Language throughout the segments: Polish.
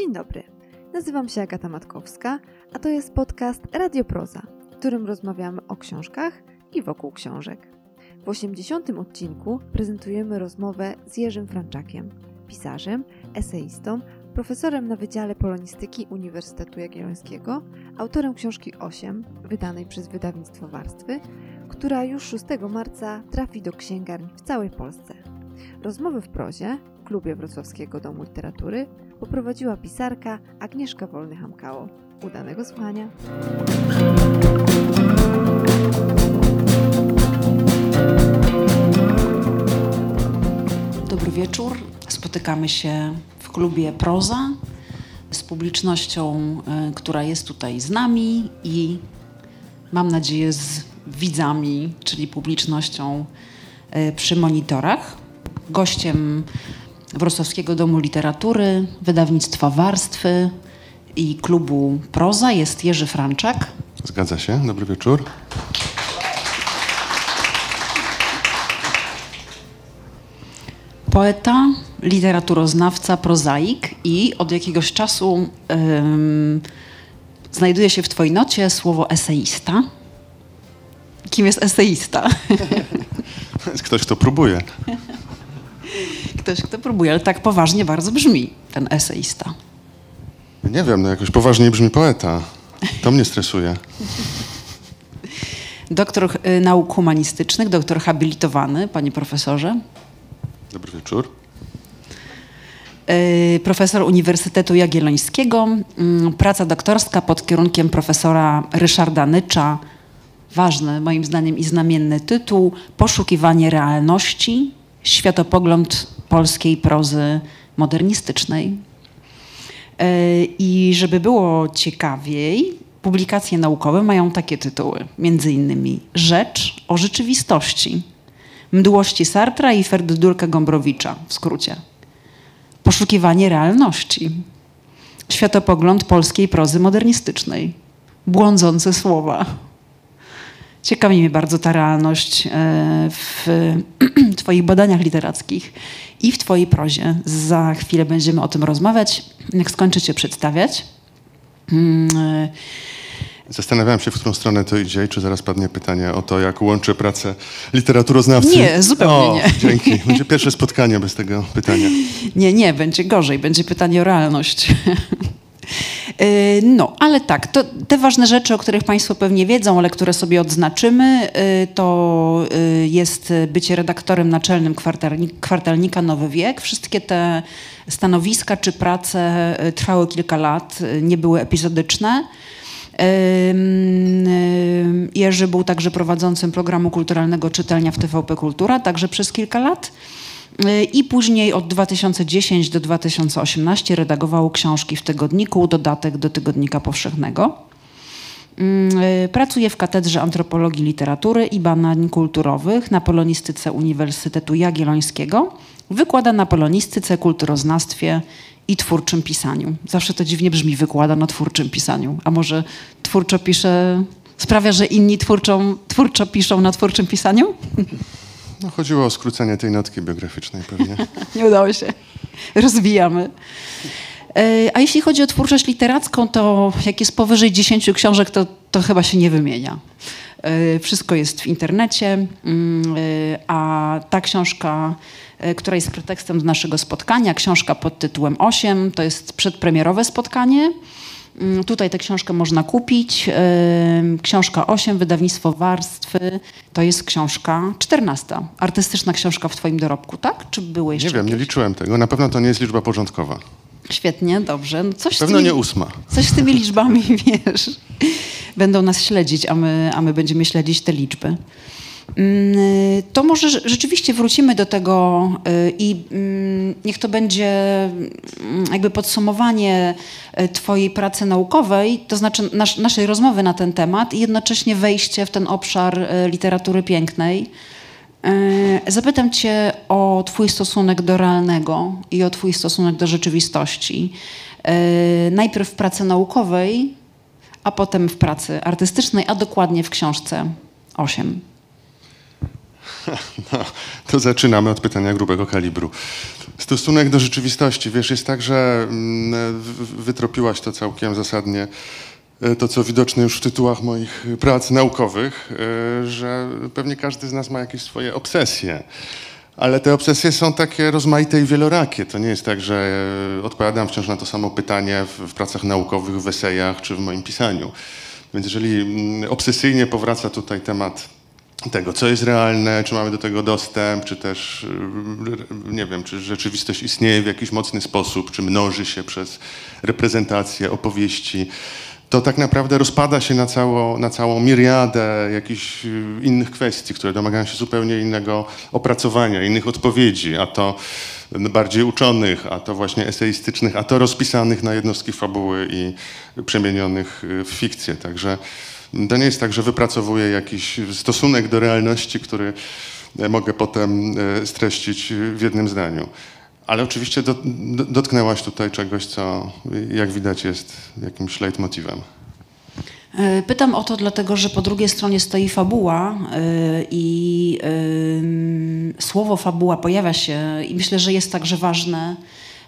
Dzień dobry. Nazywam się Agata Matkowska, a to jest podcast Radioproza, w którym rozmawiamy o książkach i wokół książek. W 80. odcinku prezentujemy rozmowę z Jerzym Franczakiem, pisarzem, eseistą, profesorem na Wydziale Polonistyki Uniwersytetu Jagiellońskiego, autorem książki 8, wydanej przez wydawnictwo Warstwy, która już 6 marca trafi do księgarni w całej Polsce. Rozmowy w prozie w klubie Wrocławskiego Domu Literatury poprowadziła pisarka Agnieszka Wolny-Hamkało. Udanego słuchania! Dobry wieczór. Spotykamy się w klubie Proza z publicznością, y, która jest tutaj z nami i mam nadzieję z widzami, czyli publicznością y, przy monitorach. Gościem Wrocławskiego Domu Literatury, wydawnictwa Warstwy i klubu Proza jest Jerzy Franczak. Zgadza się. Dobry wieczór. Poeta, literaturoznawca, prozaik i od jakiegoś czasu znajduje się w twojej nocie słowo eseista. Kim jest eseista? Jest ktoś, kto próbuje. Ktoś, kto próbuje, ale tak poważnie bardzo brzmi ten eseista. Nie wiem, no jakoś poważniej brzmi poeta. To mnie stresuje. Doktor y, nauk humanistycznych, doktor habilitowany, panie profesorze. Dobry wieczór. Y, Profesor Uniwersytetu Jagiellońskiego. Mm, Praca doktorska pod kierunkiem profesora Ryszarda Nycza. Ważny, moim zdaniem, i znamienny tytuł Poszukiwanie realności. Światopogląd polskiej prozy modernistycznej. Y, I żeby było ciekawiej, publikacje naukowe mają takie tytuły, między innymi Rzecz o rzeczywistości, Mdłości Sartra i Ferdydurka Gombrowicza, w skrócie. Poszukiwanie realności, Światopogląd polskiej prozy modernistycznej, Błądzące słowa. Ciekawi mnie bardzo ta realność e, w Twoich badaniach literackich i w Twojej prozie. Za chwilę będziemy o tym rozmawiać, jak skończycie przedstawiać. Mm, e, Zastanawiałem się, w którą stronę to idzie i czy zaraz padnie pytanie o to, jak łączę pracę literaturoznawcy. Nie, zupełnie o, nie. Dzięki. Będzie pierwsze spotkanie bez tego pytania. Nie, nie, będzie gorzej, będzie pytanie o realność. Yy, No, ale tak, to te ważne rzeczy, o których Państwo pewnie wiedzą, ale które sobie odznaczymy, yy, to yy, jest bycie redaktorem naczelnym kwartalni- kwartalnika Nowy Wiek. Wszystkie te stanowiska czy prace trwały kilka lat, nie były epizodyczne. Jerzy był także prowadzącym programu kulturalnego Czytelnia w TVP Kultura, także przez kilka lat. Y, I później od 2010 do 2018 redagował książki w tygodniku, dodatek do Tygodnika Powszechnego. Ym, y, Pracuje w Katedrze Antropologii Literatury i Badań Kulturowych na Polonistyce Uniwersytetu Jagiellońskiego. Wykłada na polonistyce, kulturoznawstwie i twórczym pisaniu. Zawsze to dziwnie brzmi, wykłada na twórczym pisaniu. A może twórczo pisze, sprawia, że inni twórczą, twórczo piszą na twórczym pisaniu? No, chodziło o skrócenie tej notki biograficznej pewnie. Nie udało się. Rozwijamy. E, A jeśli chodzi o twórczość literacką, to jak jest powyżej 10 książek, to, to chyba się nie wymienia. E, Wszystko jest w internecie, mm, e, a ta książka, która jest pretekstem do naszego spotkania, książka pod tytułem 8, to jest przedpremierowe spotkanie. Mm, Tutaj tę książkę można kupić. Książka 8, wydawnictwo Warstwy, to jest książka 14. Artystyczna książka w Twoim dorobku, tak? Czy były jeszcze Nie wiem, nie jakieś? liczyłem tego. Na pewno to nie jest liczba porządkowa. Świetnie, dobrze. No Coś Pewno tymi, nie ósma. Coś z tymi liczbami, wiesz, będą nas śledzić, a my, a my będziemy śledzić te liczby. Mm, To może rze- rzeczywiście wrócimy do tego y, i mm, niech to będzie mm, jakby podsumowanie y, Twojej pracy naukowej, to znaczy nasz, naszej rozmowy na ten temat i jednocześnie wejście w ten obszar y, literatury pięknej. Y, Zapytam Cię o Twój stosunek do realnego i o Twój stosunek do rzeczywistości. Najpierw w pracy naukowej, a potem w pracy artystycznej, a dokładnie w książce 8. No, to zaczynamy od pytania grubego kalibru. Stosunek do rzeczywistości. Wiesz, jest tak, że mm, wytropiłaś to całkiem zasadnie, e, to co widoczne już w tytułach moich prac naukowych, e, że pewnie każdy z nas ma jakieś swoje obsesje. Ale te obsesje są takie rozmaite i wielorakie. To nie jest tak, że e, odpowiadam wciąż na to samo pytanie w, w pracach naukowych, w esejach czy w moim pisaniu. Więc jeżeli mm, obsesyjnie powraca tutaj temat tego, co jest realne, czy mamy do tego dostęp, czy też, y, nie wiem, czy rzeczywistość istnieje w jakiś mocny sposób, czy mnoży się przez reprezentację, opowieści, to tak naprawdę rozpada się na, cało, na całą miriadę jakichś y, innych kwestii, które domagają się zupełnie innego opracowania, innych odpowiedzi, a to bardziej uczonych, a to właśnie eseistycznych, a to rozpisanych na jednostki fabuły i przemienionych y, w fikcję. Także to nie jest tak, że wypracowuję jakiś stosunek do realności, który e, mogę potem e, streścić w jednym zdaniu. Ale oczywiście do, do, dotknęłaś tutaj czegoś, co jak widać jest jakimś leitmotivem. E, pytam o to dlatego, że po drugiej stronie stoi fabuła i słowo fabuła pojawia się i myślę, że jest także ważne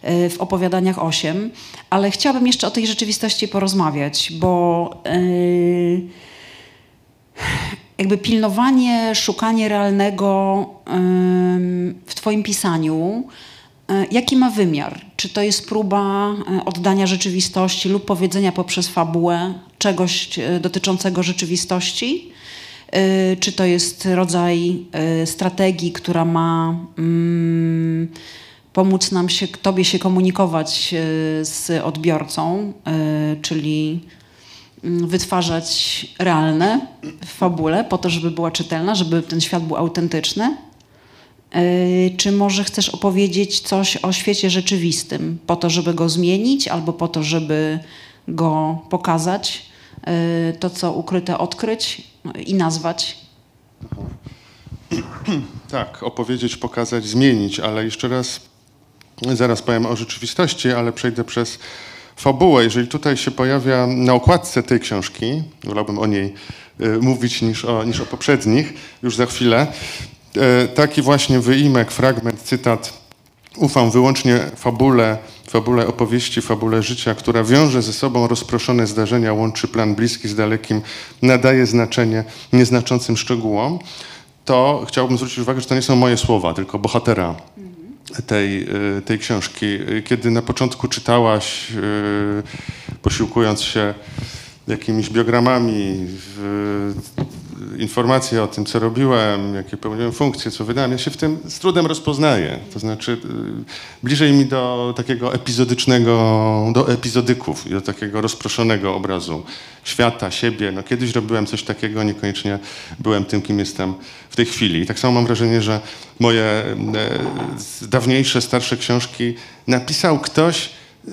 w opowiadaniach 8, ale chciałabym jeszcze o tej rzeczywistości porozmawiać, bo e, jakby pilnowanie, szukanie realnego w Twoim pisaniu, e, jaki ma wymiar? Czy to jest próba oddania rzeczywistości lub powiedzenia poprzez fabułę czegoś dotyczącego rzeczywistości? Czy to jest rodzaj strategii, która ma mm, pomóc nam się, Tobie się komunikować e, z odbiorcą, e, czyli mm, wytwarzać realne fabule po to, żeby była czytelna, żeby ten świat był autentyczny? E, czy może chcesz opowiedzieć coś o świecie rzeczywistym po to, żeby go zmienić albo po to, żeby go pokazać, to co ukryte odkryć i nazwać? Tak, opowiedzieć, pokazać, zmienić, ale jeszcze raz Zaraz powiem o rzeczywistości, ale przejdę przez fabułę. Jeżeli tutaj się pojawia na okładce tej książki, wolałbym o niej y, mówić niż o, niż o poprzednich, już za chwilę, y, taki właśnie wyimek, fragment, cytat. Ufam wyłącznie fabule, fabule opowieści, fabule życia, która wiąże ze sobą rozproszone zdarzenia, łączy plan bliski z dalekim, nadaje znaczenie nieznaczącym szczegółom. To chciałbym zwrócić uwagę, że to nie są moje słowa, tylko bohatera tej, y, tej książki. Kiedy na początku czytałaś, y, posiłkując się jakimiś biogramami, informacje o tym, co robiłem, jakie pełniłem funkcje, co wydałem, ja się w tym z trudem rozpoznaję. To znaczy y, bliżej mi do takiego epizodycznego, do epizodyków do takiego rozproszonego obrazu świata, siebie. No, kiedyś robiłem coś takiego, niekoniecznie byłem tym, kim jestem w tej chwili. I tak samo mam wrażenie, że moje e, dawniejsze, starsze książki napisał ktoś e,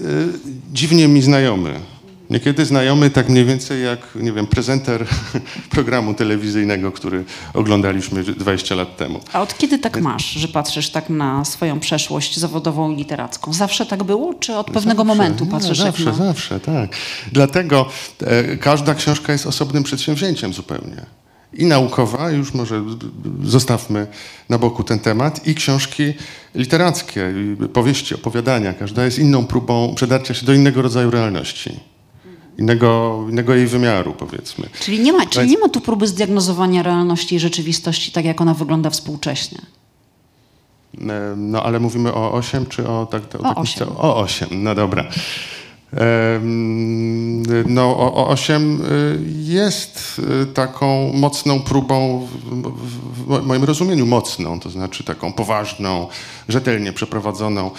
dziwnie mi znajomy. Niekiedy znajomy tak mniej więcej jak, nie wiem, prezenter programu telewizyjnego, który oglądaliśmy 20 lat temu. A od kiedy tak masz, że patrzysz tak na swoją przeszłość zawodową i literacką? Zawsze tak było, czy od pewnego zawsze, momentu patrzysz nie, zawsze, jak na... Zawsze, tak. Dlatego e, każda książka jest osobnym przedsięwzięciem zupełnie. I naukowa, już może zostawmy na boku ten temat, i książki literackie, powieści, opowiadania. Każda jest inną próbą przedarcia się do innego rodzaju realności innego, innego jej wymiaru, powiedzmy. Czyli nie, ma, czyli nie ma tu próby zdiagnozowania realności i rzeczywistości, tak jak ona wygląda współcześnie. E, no, ale mówimy o 8 czy o... Tak, o, o 8. O 8, no dobra. No, o 8 y, jest y, taką mocną próbą, w moim rozumieniu mocną, to znaczy taką poważną, rzetelnie przeprowadzoną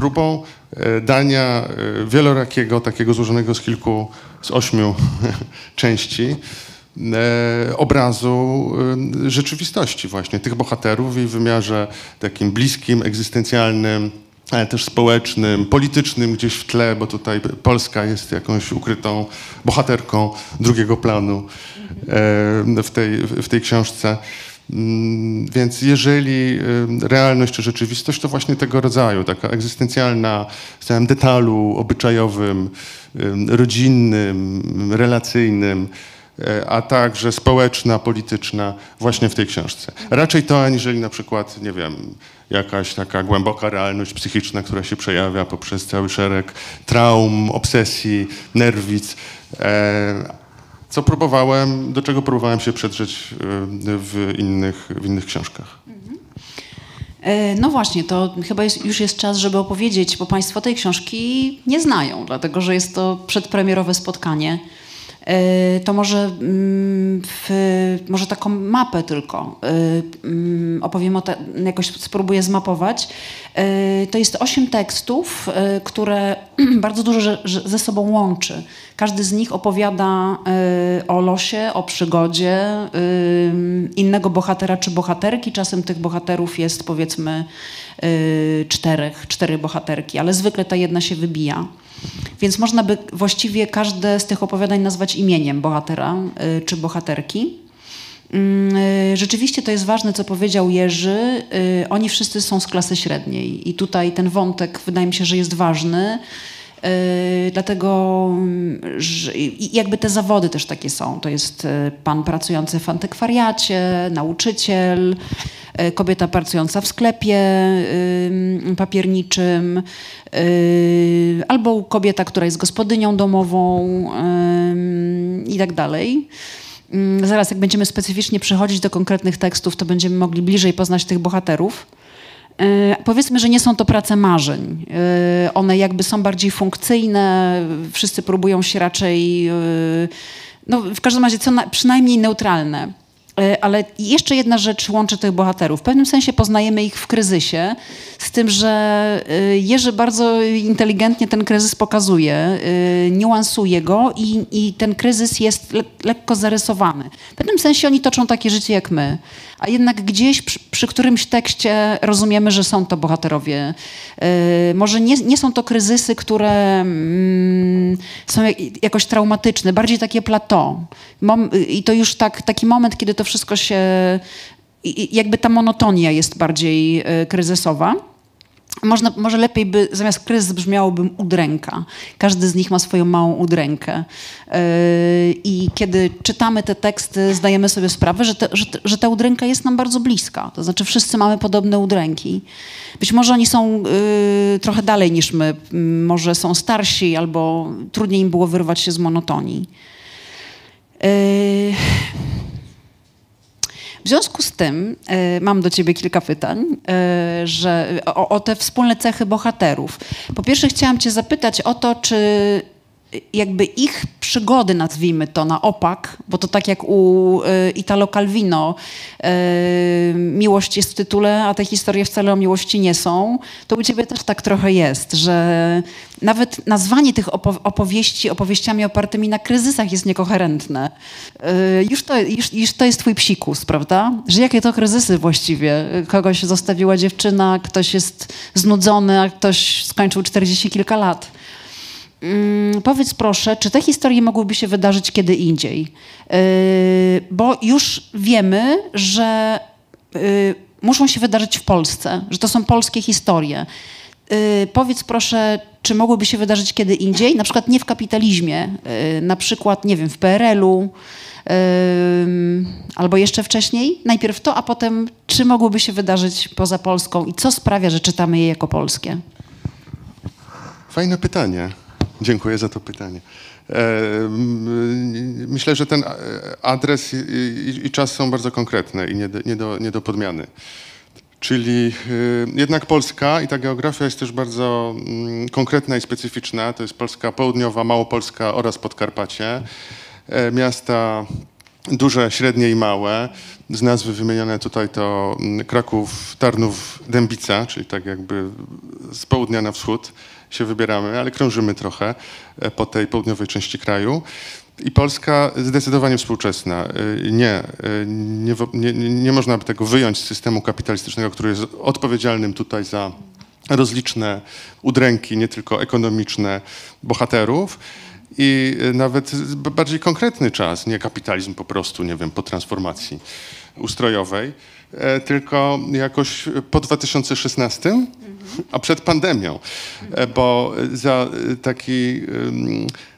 próbą e, dania e, wielorakiego, takiego złożonego z kilku, z ośmiu części, e, obrazu rzeczywistości właśnie, tych bohaterów w wymiarze takim bliskim, egzystencjalnym, ale też społecznym, politycznym gdzieś w tle, bo tutaj Polska jest jakąś ukrytą bohaterką drugiego planu w tej, w tej książce. Mm, więc jeżeli realność czy rzeczywistość, to właśnie tego rodzaju, taka egzystencjalna, w całym detalu obyczajowym, rodzinnym, relacyjnym, e, a także społeczna, polityczna właśnie w tej książce. Raczej to, aniżeli na przykład, nie wiem, jakaś taka głęboka realność psychiczna, która się przejawia poprzez cały szereg traum, obsesji, nerwic. Co próbowałem, do czego próbowałem się przedrzeć e, w innych, w innych książkach. E, no właśnie, to chyba jest, już jest czas, żeby opowiedzieć, bo Państwo tej książki nie znają, dlatego że jest to przedpremierowe spotkanie. E, to może, mm, w, może taką mapę tylko e, mm, opowiem o te, jakoś spróbuję zmapować. E, to jest osiem tekstów, które bardzo dużo ze sobą łączy. Każdy z nich opowiada o losie, o przygodzie innego bohatera czy bohaterki. Czasem tych bohaterów jest powiedzmy czterech, cztery bohaterki, ale zwykle ta jedna się wybija. Więc można by właściwie każde z tych opowiadań nazwać imieniem bohatera y, czy bohaterki. Mm, y, rzeczywiście to jest ważne, co powiedział Jerzy. Y, oni wszyscy są z klasy średniej i tutaj ten wątek wydaje mi się, że jest ważny. Dlatego że jakby te zawody też takie są. To jest pan pracujący w antykwariacie, nauczyciel, kobieta pracująca w sklepie papierniczym, y, albo kobieta, która jest gospodynią domową i tak dalej. Zaraz, jak będziemy specyficznie przechodzić do konkretnych tekstów, to będziemy mogli bliżej poznać tych bohaterów. E, powiedzmy, że nie są to prace marzeń. E, one jakby są bardziej funkcyjne, wszyscy próbują się raczej, no w każdym razie co na, przynajmniej neutralne. E, ale jeszcze jedna rzecz łączy tych bohaterów. W pewnym sensie poznajemy ich w kryzysie, z tym, że e, Jerzy bardzo inteligentnie ten kryzys pokazuje, e, niuansuje go i, i ten kryzys jest le lekko zarysowany. W pewnym sensie oni toczą takie życie jak my, a jednak gdzieś przy, przy którymś tekście rozumiemy, że są to bohaterowie. Może nie, nie są to kryzysy, które mm, są jakoś traumatyczne, bardziej takie plateau. I to już tak, taki moment, kiedy to wszystko się, jakby ta monotonia jest bardziej e, kryzysowa. Można, może lepiej by, zamiast kryzys brzmiałoby udręka. Każdy z nich ma swoją małą udrękę. Yy, I kiedy czytamy te teksty, zdajemy sobie sprawę, że, te, że, że, ta udręka jest nam bardzo bliska. To znaczy wszyscy mamy podobne udręki. Być może oni są yy, trochę dalej niż my. Może są starsi albo trudniej im było wyrwać się z monotonii. Yy. W związku z tym y, mam do ciebie kilka pytań, y, że, o, o te wspólne cechy bohaterów. Po pierwsze chciałam cię zapytać o to, czy jakby ich przygody, nazwijmy to na opak, bo to tak jak u y, Italo Calvino y, miłość jest w tytule, a te historie wcale o miłości nie są, to u ciebie też tak trochę jest, że nawet nazwanie tych opowieści opowieściami opartymi na kryzysach jest niekoherentne. Y, już, to, już, już to jest twój psikus, prawda? Że jakie to kryzysy właściwie? Kogoś zostawiła dziewczyna, ktoś jest znudzony, a ktoś skończył 40 kilka lat. Mm, powiedz proszę, czy te historie mogłyby się wydarzyć kiedy indziej? Yy, bo już wiemy, że yy, muszą się wydarzyć w Polsce, że to są polskie historie. Yy, powiedz proszę, czy mogłyby się wydarzyć kiedy indziej? Na przykład nie w kapitalizmie, na przykład, nie wiem, w PRL-u, albo jeszcze wcześniej. Najpierw to, a potem czy mogłyby się wydarzyć poza Polską i co sprawia, że czytamy je jako polskie? Fajne pytanie. Dziękuję za to pytanie. E, myślę, że ten adres i, czas są bardzo konkretne i nie do, nie do, nie do podmiany. Czyli e, jednak Polska i ta geografia jest też bardzo mm, konkretna i specyficzna. To jest Polska południowa, Małopolska oraz Podkarpacie. E, miasta duże, średnie i małe. Z nazwy wymienione tutaj to mm, Kraków, Tarnów, Dębica, czyli tak jakby z południa na wschód się wybieramy, ale krążymy trochę e, po tej południowej części kraju. I Polska zdecydowanie współczesna. E, nie, e, nie, nie, nie można by tego wyjąć z systemu kapitalistycznego, który jest odpowiedzialnym tutaj za rozliczne udręki, nie tylko ekonomiczne bohaterów i nawet bardziej konkretny czas, nie kapitalizm po prostu, nie wiem, po transformacji ustrojowej, tylko jakoś po 2016 a przed pandemią, e, bo za e, taki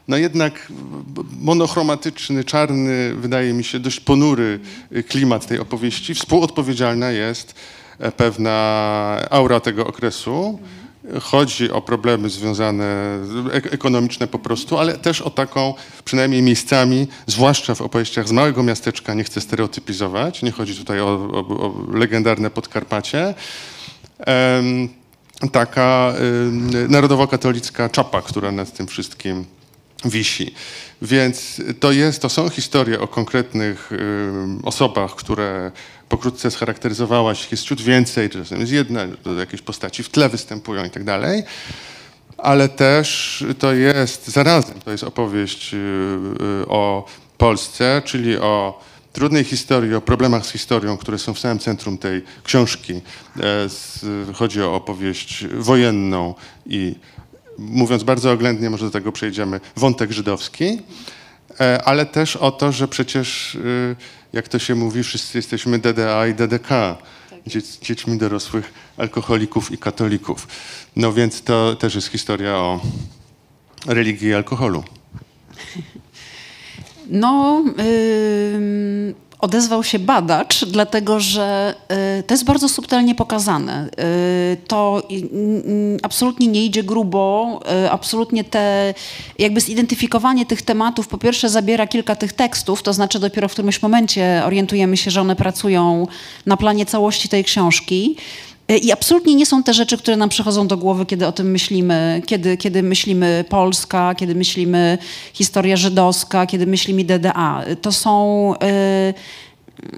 no jednak monochromatyczny, czarny, wydaje mi się dość ponury e, klimat tej opowieści, współodpowiedzialna jest e, pewna aura tego okresu. Chodzi o problemy związane, ekonomiczne po prostu, ale też o taką, przynajmniej miejscami, zwłaszcza w opowieściach z małego miasteczka, nie chcę stereotypizować, nie chodzi tutaj o, o, o legendarne Podkarpacie, em, taka em, narodowo-katolicka czapa, która nad tym wszystkim wisi. Więc to jest, to są historie o konkretnych em, osobach, które pokrótce scharakteryzowałaś, jest ciut więcej, czasem jest jedna, jakieś postaci w tle występują i tak dalej. Ale też to jest, zarazem to jest opowieść y, y, o Polsce, czyli o trudnej historii, o problemach z historią, które są w samym centrum tej książki. E, Chodzi o opowieść wojenną i mówiąc bardzo oględnie, może do tego przejdziemy, wątek żydowski, e, ale też o to, że przecież, y, jak to się mówi, wszyscy jesteśmy DDA i DDK, dzie- dziećmi dorosłych alkoholików i katolików. No więc to też jest historia o religii i alkoholu. No, ym, odezwał się badacz, dlatego że y, to jest bardzo subtelnie pokazane. Y, to absolutnie nie idzie grubo, y, absolutnie te, jakby zidentyfikowanie tych tematów, po pierwsze zabiera kilka tych tekstów, to znaczy dopiero w którymś momencie orientujemy się, że one pracują na planie całości tej książki. Y, I absolutnie nie są te rzeczy, które nam przychodzą do głowy, kiedy o tym myślimy, kiedy, kiedy myślimy Polska, kiedy myślimy historia żydowska, kiedy myślimy DDA. To są y,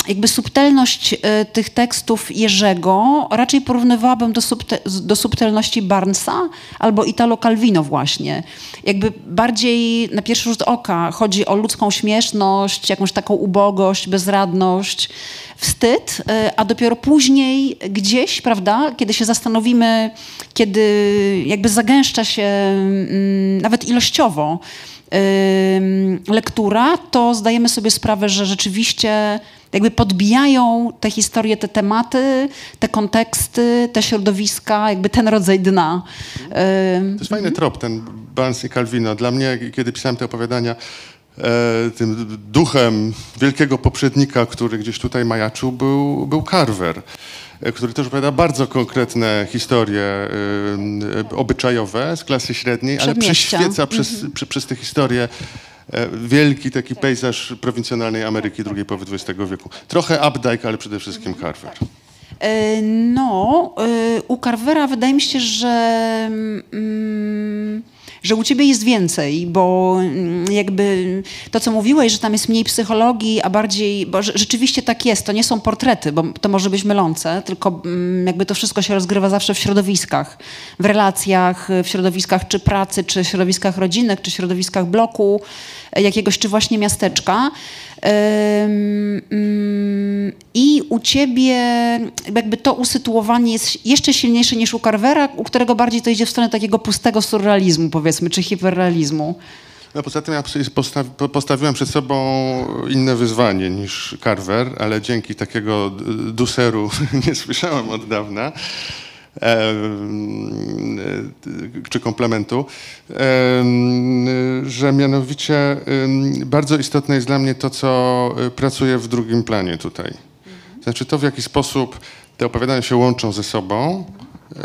jakby subtelność y, tych tekstów Jerzego raczej porównywałabym do, subte, do subtelności Barnesa albo Italo Calvino właśnie. Jakby bardziej na pierwszy rzut oka chodzi o ludzką śmieszność, jakąś taką ubogość, bezradność, wstyd, y, a dopiero później gdzieś, prawda, kiedy się zastanowimy, kiedy jakby zagęszcza się mm, nawet ilościowo ym, lektura, to zdajemy sobie sprawę, że rzeczywiście jakby podbijają te historie, te tematy, te konteksty, te środowiska, jakby ten rodzaj dna. To jest fajny trop, ten Barnes i Calvino. Dla mnie, kiedy pisałem te opowiadania, e, tym duchem wielkiego poprzednika, który gdzieś tutaj majaczył, był, był Carver, e, który też opowiada bardzo konkretne historie e, obyczajowe z klasy średniej, ale Przedmieścia. prześwieca przez, przy, przez te historie wielki taki pejzaż prowincjonalnej Ameryki drugiej połowy XX wieku. Trochę Updike, ale przede wszystkim Carver. E, No, e, u Carvera wydaje mi się, że, mm, że u ciebie jest więcej, bo mm, jakby to, co mówiłeś, że tam jest mniej psychologii, a bardziej, bo rze- rzeczywiście tak jest, to nie są portrety, bo to może być mylące, tylko mm, jakby to wszystko się rozgrywa zawsze w środowiskach, w relacjach, w środowiskach czy pracy, czy środowiskach rodzinnych, czy środowiskach bloku e, jakiegoś, czy właśnie miasteczka. Ym, I u ciebie jakby to usytuowanie jest jeszcze silniejsze niż u Carvera, u którego bardziej to idzie w stronę takiego pustego surrealizmu, powiedzmy, czy hiperrealizmu. No poza tym ja postawi, po- postawiłem przed sobą inne wyzwanie niż Carver, ale dzięki takiego duseru nie słyszałem od dawna. E, czy komplementu, em, że mianowicie bardzo istotne jest dla mnie to, co e, pracuje w drugim planie tutaj. Znaczy to, w jaki sposób te opowiadania się łączą ze sobą, e,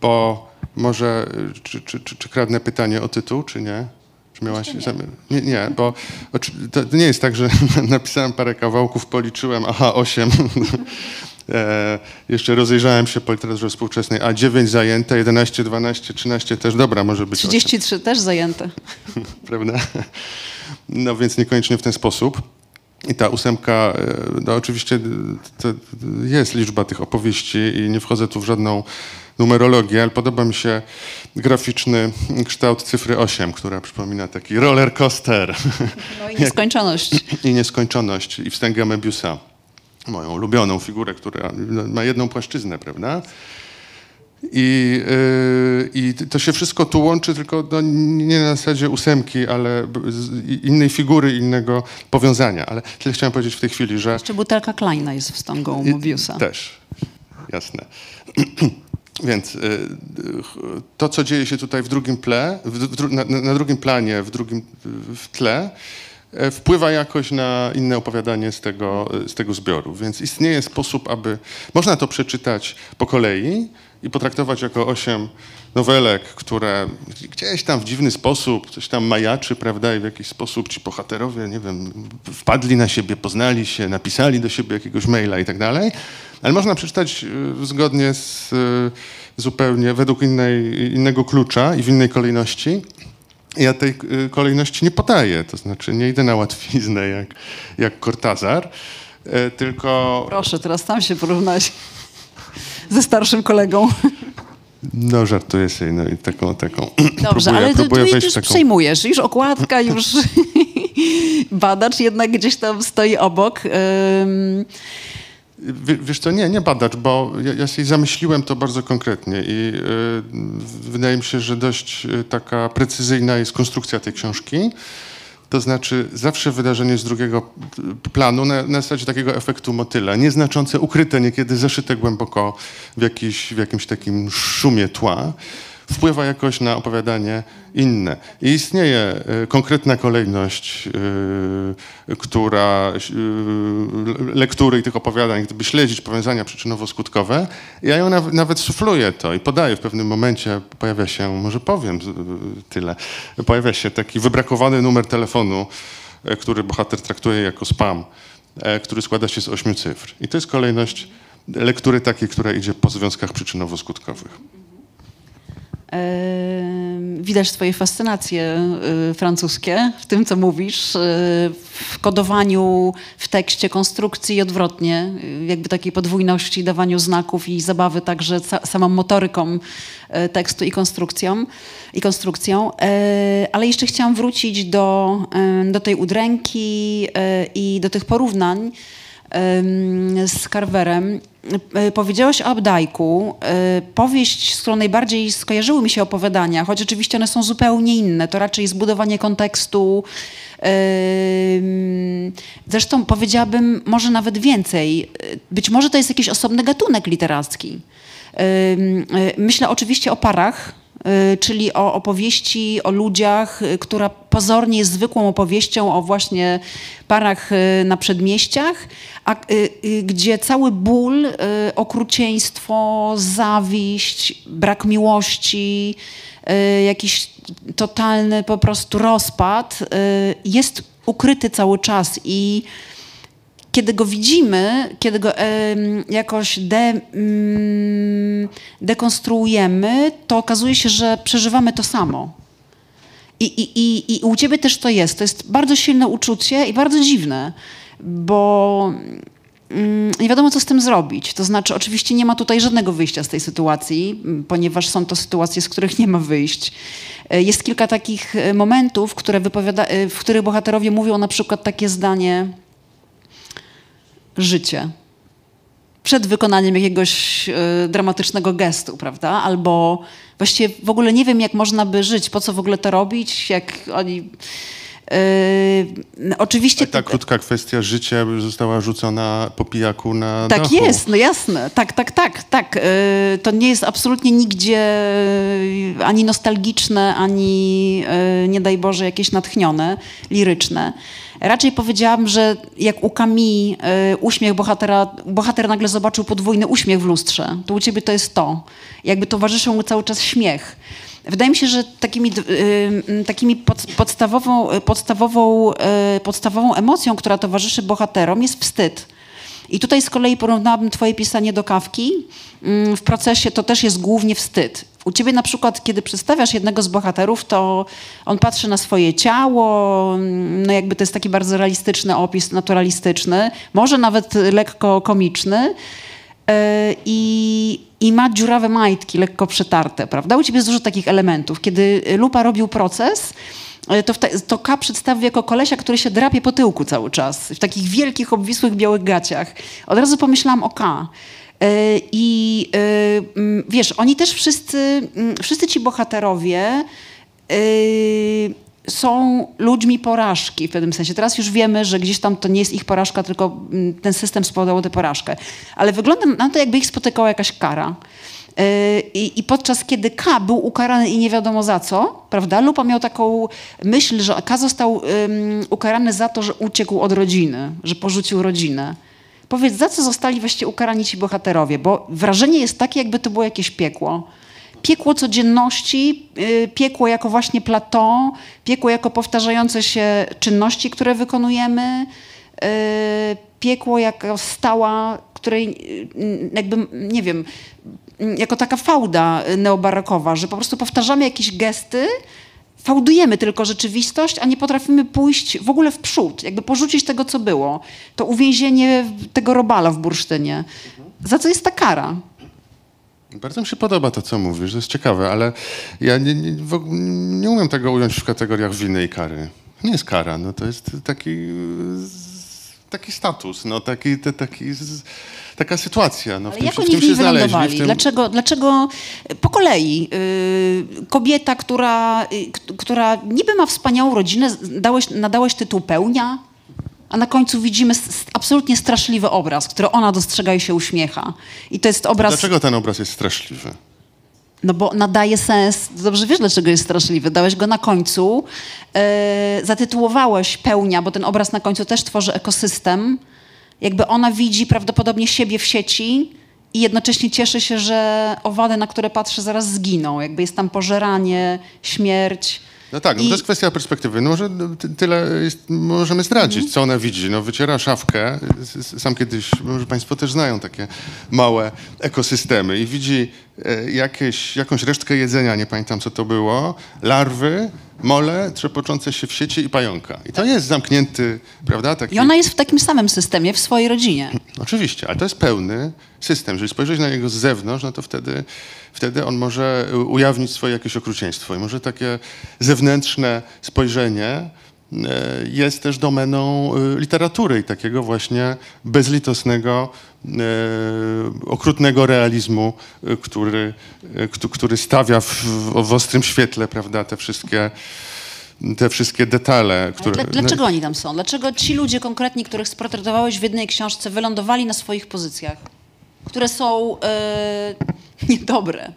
bo może, czy, czy, czy, czy kradnę pytanie o tytuł, czy nie? Czy miałaś zamiar? Nie, nie, bo to nie jest tak, że napisałem parę kawałków, policzyłem, aha, osiem. E, jeszcze rozejrzałem się po literaturze współczesnej, a 9 zajęte, 11, 12, 13 też, dobra, może być 8 33 też zajęte. prawda? No więc niekoniecznie w ten sposób. I ta ósemka, e, no oczywiście to jest liczba tych opowieści i nie wchodzę tu w żadną numerologię, ale podoba mi się graficzny kształt cyfry 8, która przypomina taki roller coaster No i nieskończoność. i nieskończoność i wstęgę Mebiusa. Moją ulubioną figurę, która ma jedną płaszczyznę, prawda? I, yy, I to się wszystko tu łączy, tylko no, nie na zasadzie ósemki, ale innej figury, innego powiązania. Ale tyle chciałem powiedzieć w tej chwili, że Jeszcze butelka Kleina jest wstągą Mobiusa. też, jasne. Więc y, to, co dzieje się tutaj w drugim ple, w, na, na, drugim planie, w drugim w tle, e, wpływa jakoś na inne opowiadanie z tego, z tego zbioru. Więc istnieje sposób, aby można to przeczytać po kolei i potraktować jako osiem nowelek, które gdzieś tam w dziwny sposób coś tam majaczy, prawda, i w jakiś sposób ci bohaterowie, nie wiem, wpadli na siebie, poznali się, napisali do siebie jakiegoś maila i tak dalej. Ale można przeczytać y, zgodnie z y, zupełnie według innej, innego klucza i w innej kolejności. Ja tej y, kolejności nie podaję, to znaczy nie idę na łatwiznę jak, jak Cortazar, tylko... Proszę, teraz tam się porównać ze starszym kolegą. No, żartuję sobie, no i taką, taką. Dobrze, próbuję, ale ty, próbuję ty już taką... przejmujesz, już okładka, już badacz jednak gdzieś tam stoi obok. Um... Wiesz co, nie, nie badacz, bo ja, ja sobie zamyśliłem to bardzo konkretnie i y, wydaje mi się, że dość y, taka precyzyjna jest konstrukcja tej książki. To znaczy zawsze wydarzenie z drugiego planu na, na zasadzie takiego efektu motyla, nieznaczące, ukryte, niekiedy zaszyte głęboko w, jakiś, w jakimś takim szumie tła wpływa jakoś na opowiadanie inne. I istnieje y, konkretna kolejność, y, która, y, lektury i tych opowiadań, gdyby śledzić powiązania przyczynowo-skutkowe, ja ją nawet, nawet sufluję to i podaję w pewnym momencie, pojawia się, może powiem tyle, pojawia się taki wybrakowany numer telefonu, który bohater traktuje jako spam, który składa się z ośmiu cyfr. I to jest kolejność lektury takiej, która idzie po związkach przyczynowo-skutkowych. Widać swoje fascynacje y, francuskie w tym, co mówisz, y, w kodowaniu w tekście konstrukcji i odwrotnie, y, jakby takiej podwójności, dawaniu znaków i zabawy także samą motoryką tekstu i konstrukcją. I konstrukcją. Ale jeszcze chciałam wrócić do, do tej udręki i do tych porównań z Carverem. E, powiedziałaś o Abdajku. E, powieść, z którą najbardziej skojarzyły mi się opowiadania, choć oczywiście one są zupełnie inne. To raczej zbudowanie kontekstu. Zresztą powiedziałabym może nawet więcej. Być może to jest jakiś osobny gatunek literacki. Myślę oczywiście o parach, czyli o opowieści o ludziach, y, która pozornie jest zwykłą opowieścią o właśnie parach y, na przedmieściach, a gdzie cały ból, okrucieństwo, zawiść, brak miłości, jakiś totalny po prostu rozpad jest ukryty cały czas i kiedy go widzimy, kiedy go jakoś de, mm, dekonstruujemy, to okazuje się, że przeżywamy to samo. I, i, i, I u ciebie też to jest. To jest bardzo silne uczucie i bardzo dziwne, bo mm, nie wiadomo, co z tym zrobić. To znaczy, oczywiście nie ma tutaj żadnego wyjścia z tej sytuacji, ponieważ są to sytuacje, z których nie ma wyjść. E, jest kilka takich e, momentów, które e, w których bohaterowie mówią na przykład takie zdanie życie przed wykonaniem jakiegoś y, dramatycznego gestu, prawda? Albo właściwie w ogóle nie wiem, jak można by żyć, po co w ogóle to robić, jak oni... Yy, oczywiście... ta krótka kwestia życia została rzucona po pijaku na Tak dachu. jest, no jasne. Tak, tak, tak. tak. Yy, to nie jest absolutnie nigdzie ani nostalgiczne, ani yy, nie daj Boże jakieś natchnione, liryczne. Raczej powiedziałam, że jak u Kami y, uśmiech bohatera, bohater nagle zobaczył podwójny uśmiech w lustrze, to u ciebie to jest to. Jakby towarzyszył mu cały czas śmiech. Wydaje mi się, że takimi, y, takimi pod, podstawową, podstawową, y, podstawową emocją, która towarzyszy bohaterom jest wstyd. I tutaj z kolei porównałabym twoje pisanie do kawki. Mm, w procesie to też jest głównie wstyd. U ciebie na przykład, kiedy przedstawiasz jednego z bohaterów, to on patrzy na swoje ciało, no jakby to jest taki bardzo realistyczny opis, naturalistyczny, może nawet lekko komiczny e, i, i ma dziurawe majtki, lekko przetarte, prawda? U ciebie jest dużo takich elementów. Kiedy Lupa robił proces, to, te, to K przedstawił jako kolesia, który się drapie po tyłku cały czas, w takich wielkich, obwisłych, białych gaciach. Od razu pomyślałam o K. E, I e, wiesz, oni też wszyscy, wszyscy ci bohaterowie e, są ludźmi porażki w pewnym sensie. Teraz już wiemy, że gdzieś tam to nie jest ich porażka, tylko ten system spowodował tę porażkę. Ale wygląda na to, jakby ich spotykała jakaś kara. Yy, I, podczas kiedy K był ukarany i nie wiadomo za co, prawda? Lupa miał taką myśl, że K został ukarany za to, że uciekł od rodziny, że porzucił rodzinę. Powiedz, za co zostali właściwie ukarani ci bohaterowie? Bo wrażenie jest takie, jakby to było jakieś piekło. Piekło codzienności, yy, piekło jako właśnie plateau, piekło jako powtarzające się czynności, które wykonujemy, yy, piekło jako stała, której jakby, nie wiem, jako taka fałda neobarokowa, że po prostu powtarzamy jakieś gesty, fałdujemy tylko rzeczywistość, a nie potrafimy pójść w ogóle w przód, jakby porzucić tego, co było. To uwięzienie tego robala w bursztynie. Za co jest ta kara? Bardzo mi się podoba to, co mówisz, to jest ciekawe, ale ja nie, nie, nie umiem tego ująć w kategoriach winy i kary. Nie jest kara, no to jest taki, taki status, no taki, taki taka sytuacja. No, Ale jak oni w niej wylądowali? Tym... Dlaczego, dlaczego po kolei yy, kobieta, która, yy, która niby ma wspaniałą rodzinę, dałeś, nadałeś tytuł pełnia, a na końcu widzimy absolutnie straszliwy obraz, który ona dostrzega i się uśmiecha. I to jest obraz... Dlaczego ten obraz jest straszliwy? No bo nadaje sens, dobrze wiesz dlaczego jest straszliwy, dałeś go na końcu, yy, zatytułowałeś pełnia, bo ten obraz na końcu też tworzy ekosystem, jakby ona widzi prawdopodobnie siebie w sieci i jednocześnie cieszy się, że owady, na które patrzy, zaraz zginą. Jakby jest tam pożeranie, śmierć. No tak, no to jest kwestia perspektywy. No może tyle jest, możemy zdradzić, mm -hmm. co ona widzi. No wyciera szafkę, sam kiedyś, może państwo też znają takie małe ekosystemy i widzi e, jakieś, jakąś resztkę jedzenia, nie pamiętam co to było, larwy, mole trzepoczące się w sieci i pająka. I to jest zamknięty, prawda? Taki... I ona jest w takim samym systemie w swojej rodzinie. Oczywiście, ale to jest pełny system. Jeżeli spojrzeć na niego z zewnątrz, no to wtedy, wtedy on może ujawnić swoje jakieś okrucieństwo. I może takie zewnętrzne spojrzenie e, jest też domeną e, literatury i takiego właśnie bezlitosnego, e, okrutnego realizmu, który, który stawia w, w ostrym świetle prawda, te wszystkie te wszystkie detale. Które... Dlaczego oni tam są? Dlaczego ci ludzie konkretni, których sportretowałeś w jednej książce, wylądowali na swoich pozycjach, które są yy, niedobre?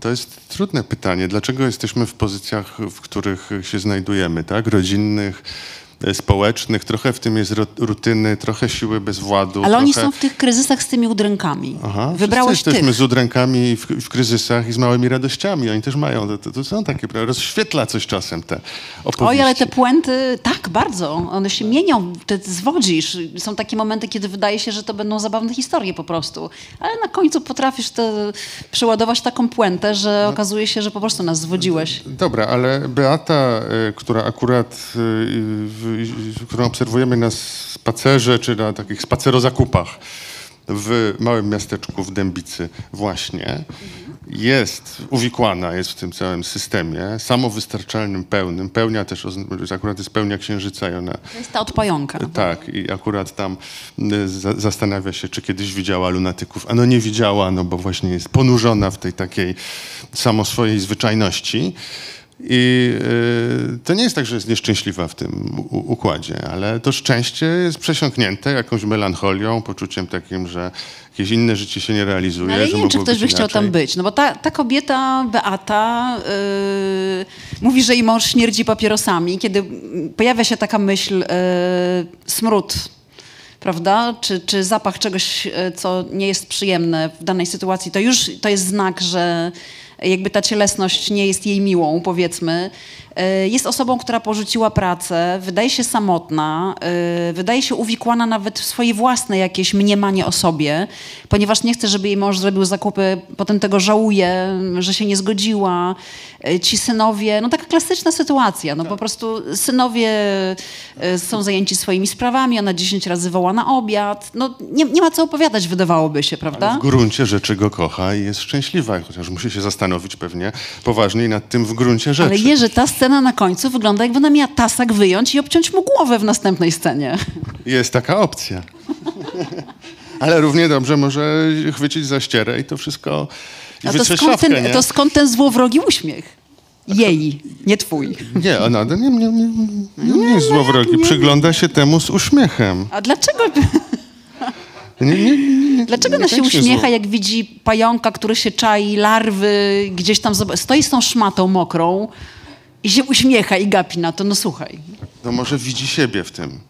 To jest trudne pytanie. Dlaczego jesteśmy w pozycjach, w których się znajdujemy, tak? Rodzinnych, E, społecznych, trochę w tym jest rutyny, trochę siły bezwładu. Ale oni trochę... są w tych kryzysach z tymi udrękami. Aha, Wybrałeś jesteśmy tych. z udrękami w, w, kryzysach i z małymi radościami. Oni też mają, to, to są takie, rozświetla coś czasem te opowieści. Oj, ale te puenty, tak, bardzo. One się mienią, ty zwodzisz. Są takie momenty, kiedy wydaje się, że to będą zabawne historie po prostu. Ale na końcu potrafisz to przeładować taką puentę, że no. okazuje się, że po prostu nas zwodziłeś. Dobra, ale Beata, y, która akurat y, którą obserwujemy na spacerze czy na takich spacerozakupach w małym miasteczku w Dębicy właśnie, jest uwikłana, jest w tym całym systemie, samowystarczalnym, pełnym. Pełnia też, akurat jest pełnia księżyca i ona... To jest ta od pająka. Tak, i akurat tam za, zastanawia się, czy kiedyś widziała lunatyków. A no nie widziała, no bo właśnie jest ponurzona w tej takiej samo swojej zwyczajności. I y, to nie jest tak, że jest nieszczęśliwa w tym układzie, ale to szczęście jest przesiąknięte jakąś melancholią, poczuciem takim, że jakieś inne życie się nie realizuje. No, ale nie wiem, czy ktoś by chciał tam być. No bo ta, ta kobieta, Beata, yy, mówi, że jej mąż śmierdzi papierosami. Kiedy pojawia się taka myśl, yy, smród, prawda? Czy, czy zapach czegoś, y, co nie jest przyjemne w danej sytuacji, to już to jest znak, że jakby ta cielesność nie jest jej miłą, powiedzmy. E, jest osobą, która porzuciła pracę, wydaje się samotna, e, wydaje się uwikłana nawet w swoje własne jakieś mniemanie o sobie, ponieważ nie chce, żeby jej mąż zrobił zakupy, potem tego żałuje, że się nie zgodziła. E, ci synowie, no taka klasyczna sytuacja, no po prostu synowie są zajęci swoimi sprawami, ona dziesięć razy woła na obiad, no nie, nie ma co opowiadać, wydawałoby się, prawda? Ale w gruncie rzeczy go kocha i jest szczęśliwa, chociaż musi się zastanowić pewnie poważniej nad tym w gruncie rzeczy. Ale Jerzy, ta scena na końcu wygląda jakby ona miała tasak wyjąć i obciąć mu głowę w następnej scenie. Jest taka opcja. Ale równie dobrze może chwycić za ścierę i to wszystko i A to skąd, szafkę, ten, to skąd ten złowrogi uśmiech? Jej, nie twój. Nie, ona nie, nie, nie, nie, nie jest złowrogi. Przygląda się temu z uśmiechem. A dlaczego? Dlaczego ona się uśmiecha, jak widzi pająka, który się czai, larwy, gdzieś tam stoi z tą szmatą mokrą i się uśmiecha i gapi na to. No słuchaj, No może widzi siebie w tym.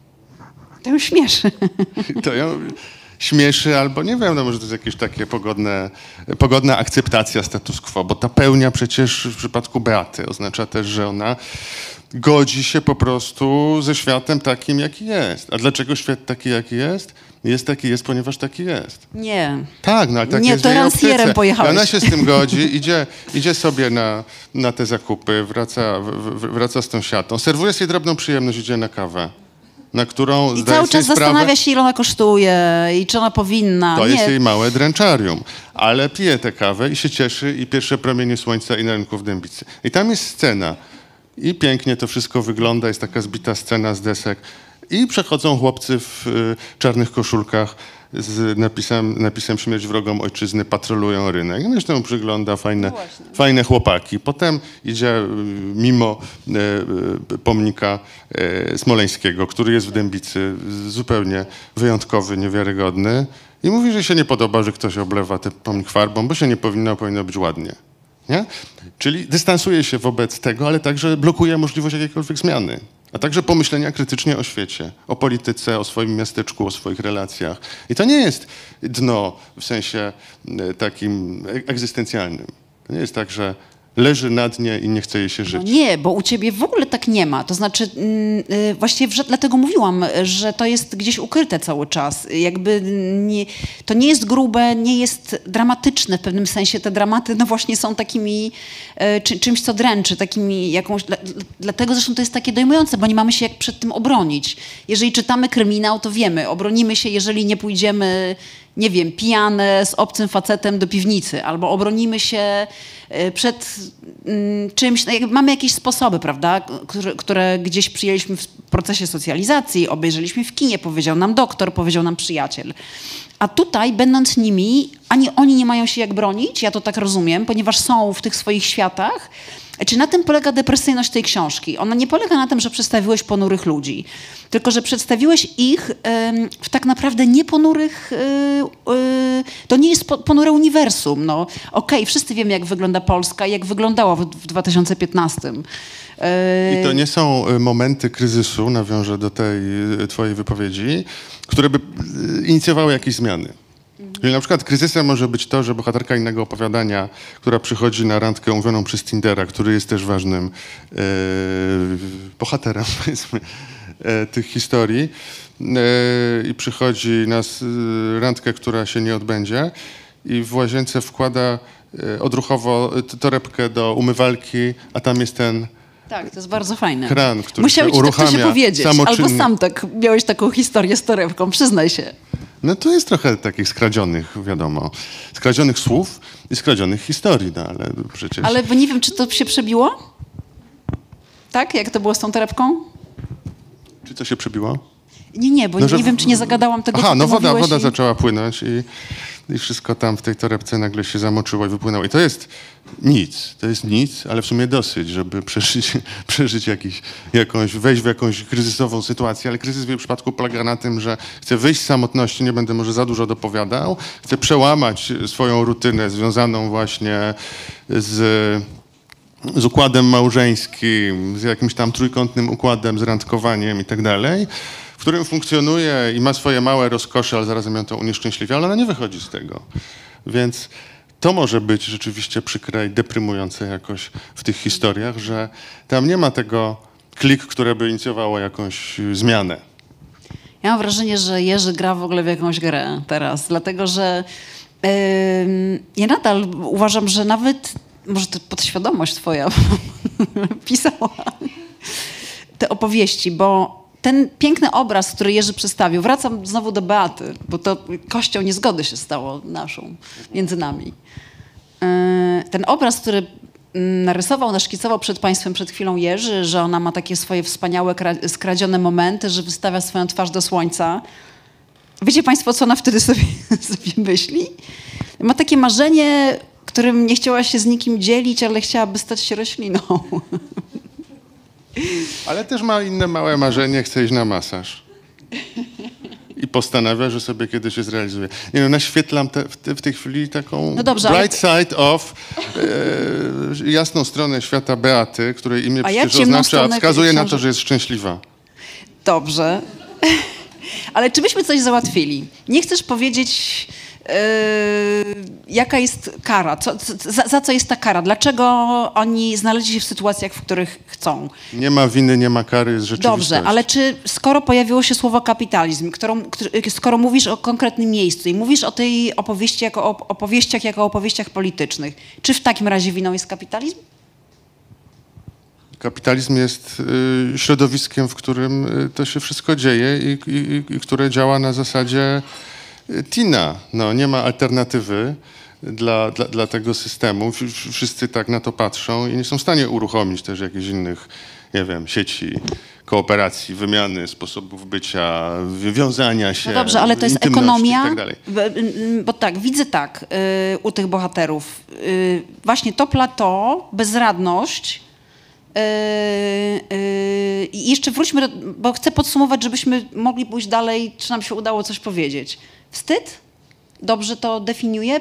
to ją śmieszy. To ją śmieszy albo nie wiem, no może to jest jakieś takie pogodne, pogodna akceptacja status quo, bo ta pełnia przecież w przypadku Beaty oznacza też, że ona godzi się po prostu ze światem takim, jaki jest. A dlaczego świat taki, jaki jest? Jest taki jest, ponieważ taki jest. Nie. Tak, no ale tak Nie, jest to w jej ransjerem pojechałeś. Ona się z tym godzi, idzie, idzie sobie na, na te zakupy, wraca, w, wraca z tą siatą, serwuje sobie drobną przyjemność, idzie na kawę, na którą I cały czas sprawę, zastanawia się, ile ona kosztuje i czy ona powinna. to nie. jest jej małe dręczarium. Ale pije tę kawę i się cieszy i pierwsze promienie słońca i na rynku w Dębicy. I tam jest scena. I pięknie to wszystko wygląda, jest taka zbita scena z desek. I przechodzą chłopcy w y, czarnych koszulkach z napisem, napisem śmierć wrogom ojczyzny, patrolują rynek. No Zresztą przygląda fajne, fajne chłopaki. Potem idzie y, mimo y, pomnika y, Smoleńskiego, który jest w Dębicy, zupełnie wyjątkowy, niewiarygodny. I mówi, że się nie podoba, że ktoś oblewa ten pomnik farbą, bo się nie powinno, powinno być ładnie. Nie? Czyli dystansuje się wobec tego, ale także blokuje możliwość jakiejkolwiek zmiany. A także pomyślenia krytycznie o świecie, o polityce, o swoim miasteczku, o swoich relacjach. I to nie jest dno w sensie e, takim e- egzystencjalnym. To nie jest tak, że leży na dnie i nie chce jej się No żyć. nie, bo u ciebie w ogóle tak nie ma. To znaczy, mm, y, właściwie wrze- dlatego mówiłam, że to jest gdzieś ukryte cały czas. Jakby nie, to nie jest grube, nie jest dramatyczne w pewnym sensie. Te dramaty, no właśnie są takimi e, czy, czymś, co dręczy, takimi jakąś... Dla- dlatego zresztą to jest takie dojmujące, bo nie mamy się jak przed tym obronić. Jeżeli czytamy kryminał, to wiemy, obronimy się, jeżeli nie pójdziemy nie wiem, pijane z obcym facetem do piwnicy, albo obronimy się e, przed mm, czymś, no mamy jakieś sposoby, prawda, które gdzieś przyjęliśmy w procesie socjalizacji, obejrzeliśmy w kinie, powiedział nam doktor, powiedział nam przyjaciel. A tutaj, będąc nimi, ani oni nie mają się jak bronić, ja to tak rozumiem, ponieważ są w tych swoich światach. Czy na tym polega depresyjność tej książki? Ona nie polega na tym, że przedstawiłeś ponurych ludzi, tylko że przedstawiłeś ich w tak naprawdę nieponurych. y, y, to nie jest po, ponure uniwersum. No, Okej, wszyscy wiemy, jak wygląda Polska jak wyglądała w, w 2015. Y, I to nie są momenty kryzysu, nawiążę do tej twojej wypowiedzi, które by inicjowały jakieś zmiany. Czyli na przykład kryzysem może być to, że bohaterka innego opowiadania, która przychodzi na randkę umówioną przez Tindera, który jest też ważnym e, bohaterem, powiedzmy, e, tych historii e, i przychodzi na randkę, która się nie odbędzie i w łazience wkłada e, odruchowo torebkę do umywalki, a tam jest ten Tak, to jest bardzo fajne. Kran, który Musiał się ci tak ktoś uruchamia powiedzieć. Albo sam tak miałeś taką historię z torebką, przyznaj się. No to jest trochę takich skradzionych, wiadomo, skradzionych słów i skradzionych historii, no ale przecież... Ale bo nie wiem, czy to się przebiło? Tak? Jak to było z tą torebką? Czy to się przebiło? Nie, nie, bo No, że nie wiem, czy nie zagadałam tego, Aha, no woda, woda i... zaczęła płynąć i, i wszystko tam w tej torebce nagle się zamoczyło i wypłynęło. I to jest nic, to jest nic, ale w sumie dosyć, żeby przeżyć, przeżyć jakiś, jakąś, wejść w jakąś kryzysową sytuację, ale kryzys w jej przypadku polega na tym, że chce wyjść z samotności, nie będę może za dużo dopowiadał, chce przełamać swoją rutynę związaną właśnie z z układem małżeńskim, z jakimś tam trójkątnym układem, z randkowaniem i tak dalej, którym funkcjonuje i ma swoje małe rozkosze, ale zarazem ją to unieszczęśliwia, ale ona nie wychodzi z tego. Więc to może być rzeczywiście przykre i deprymujące jakoś w tych historiach, że tam nie ma tego klik, które by inicjowało jakąś zmianę. Ja mam wrażenie, że Jerzy gra w ogóle w jakąś grę teraz, dlatego że ym, ja nadal uważam, że nawet, może to podświadomość twoja pisała te opowieści, bo ten piękny obraz, który Jerzy przedstawił, wracam znowu do Beaty, bo to kością niezgody się stało naszą, między nami. Yy, Ten obraz, który mm, narysował, naszkicował przed Państwem przed chwilą Jerzy, że ona ma takie swoje wspaniałe, kra- skradzione momenty, że wystawia swoją twarz do słońca. Wiecie Państwo, co ona wtedy sobie, sobie myśli? Ma takie marzenie, którym nie chciała się z nikim dzielić, ale chciałaby stać się rośliną. Ale też ma inne małe marzenie, chce iść na masaż. i postanawia, że sobie kiedyś je zrealizuje. Nie no, naświetlam te, w, te, w tej chwili taką No dobrze, ale- bright side of e, jasną stronę świata Beaty, której imię A przecież oznacza, stronę wskazuje na to, że jest szczęśliwa. Dobrze. Ale czy byśmy coś załatwili? Nie chcesz powiedzieć, jaka jest kara? Co, za, za co jest ta kara? Dlaczego oni znaleźli się w sytuacjach, w których chcą? Nie ma winy, nie ma kary, jest rzeczywistość. Dobrze, ale czy skoro pojawiło się słowo kapitalizm, którą, któr- skoro mówisz o konkretnym miejscu i mówisz o tej opowieści jako o opowieściach jako o opowieściach politycznych, czy w takim razie winą jest kapitalizm? Kapitalizm jest y, środowiskiem, w którym y, to się wszystko dzieje i, i, i które działa na zasadzie y, Tina. No, nie ma alternatywy dla, dla, dla tego systemu. Wsz- wsz- Wszyscy tak na to patrzą i nie są w stanie uruchomić też jakichś innych, nie wiem, sieci kooperacji, wymiany sposobów bycia, wywiązania się, No dobrze, ale to jest ekonomia. tak dalej. Bo, bo tak, widzę tak y, u tych bohaterów. Y, właśnie to plateau, bezradność. y, y, I jeszcze wróćmy, do, bo chcę podsumować, żebyśmy mogli pójść dalej, czy nam się udało coś powiedzieć. Wstyd? Dobrze to definiuje?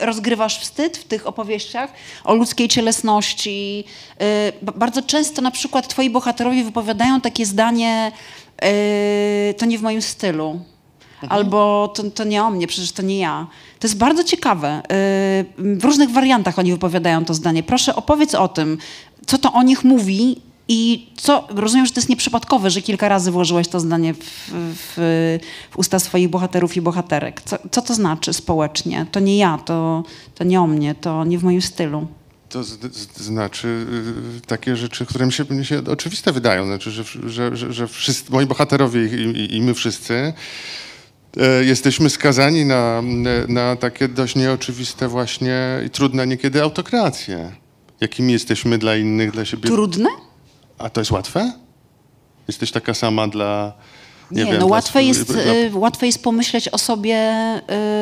Rozgrywasz wstyd w tych opowieściach o ludzkiej cielesności. Y, ba- Bardzo często na przykład twoi bohaterowie wypowiadają takie zdanie y, to nie w moim stylu. Albo to, to nie o mnie, przecież to nie ja. To jest bardzo ciekawe. Y, W różnych wariantach oni wypowiadają to zdanie. Proszę opowiedz o tym, co to o nich mówi i co, rozumiem, że to jest nieprzypadkowe, że kilka razy włożyłeś to zdanie w, w, w usta swoich bohaterów i bohaterek. Co, co to znaczy społecznie? To nie ja, to, to nie o mnie, to nie w moim stylu. To z, z, znaczy y, takie rzeczy, które mi się, mi się oczywiste wydają. Znaczy, że, że, że, że wszyscy, moi bohaterowie i, i, i my wszyscy e, jesteśmy skazani na, na takie dość nieoczywiste właśnie i trudne niekiedy autokracje. Jakimi jesteśmy dla innych, dla siebie. Trudne? A to jest łatwe? Jesteś taka sama dla... Nie, wiem, no dla łatwe sw- jest, dla- y, łatwe jest pomyśleć o sobie,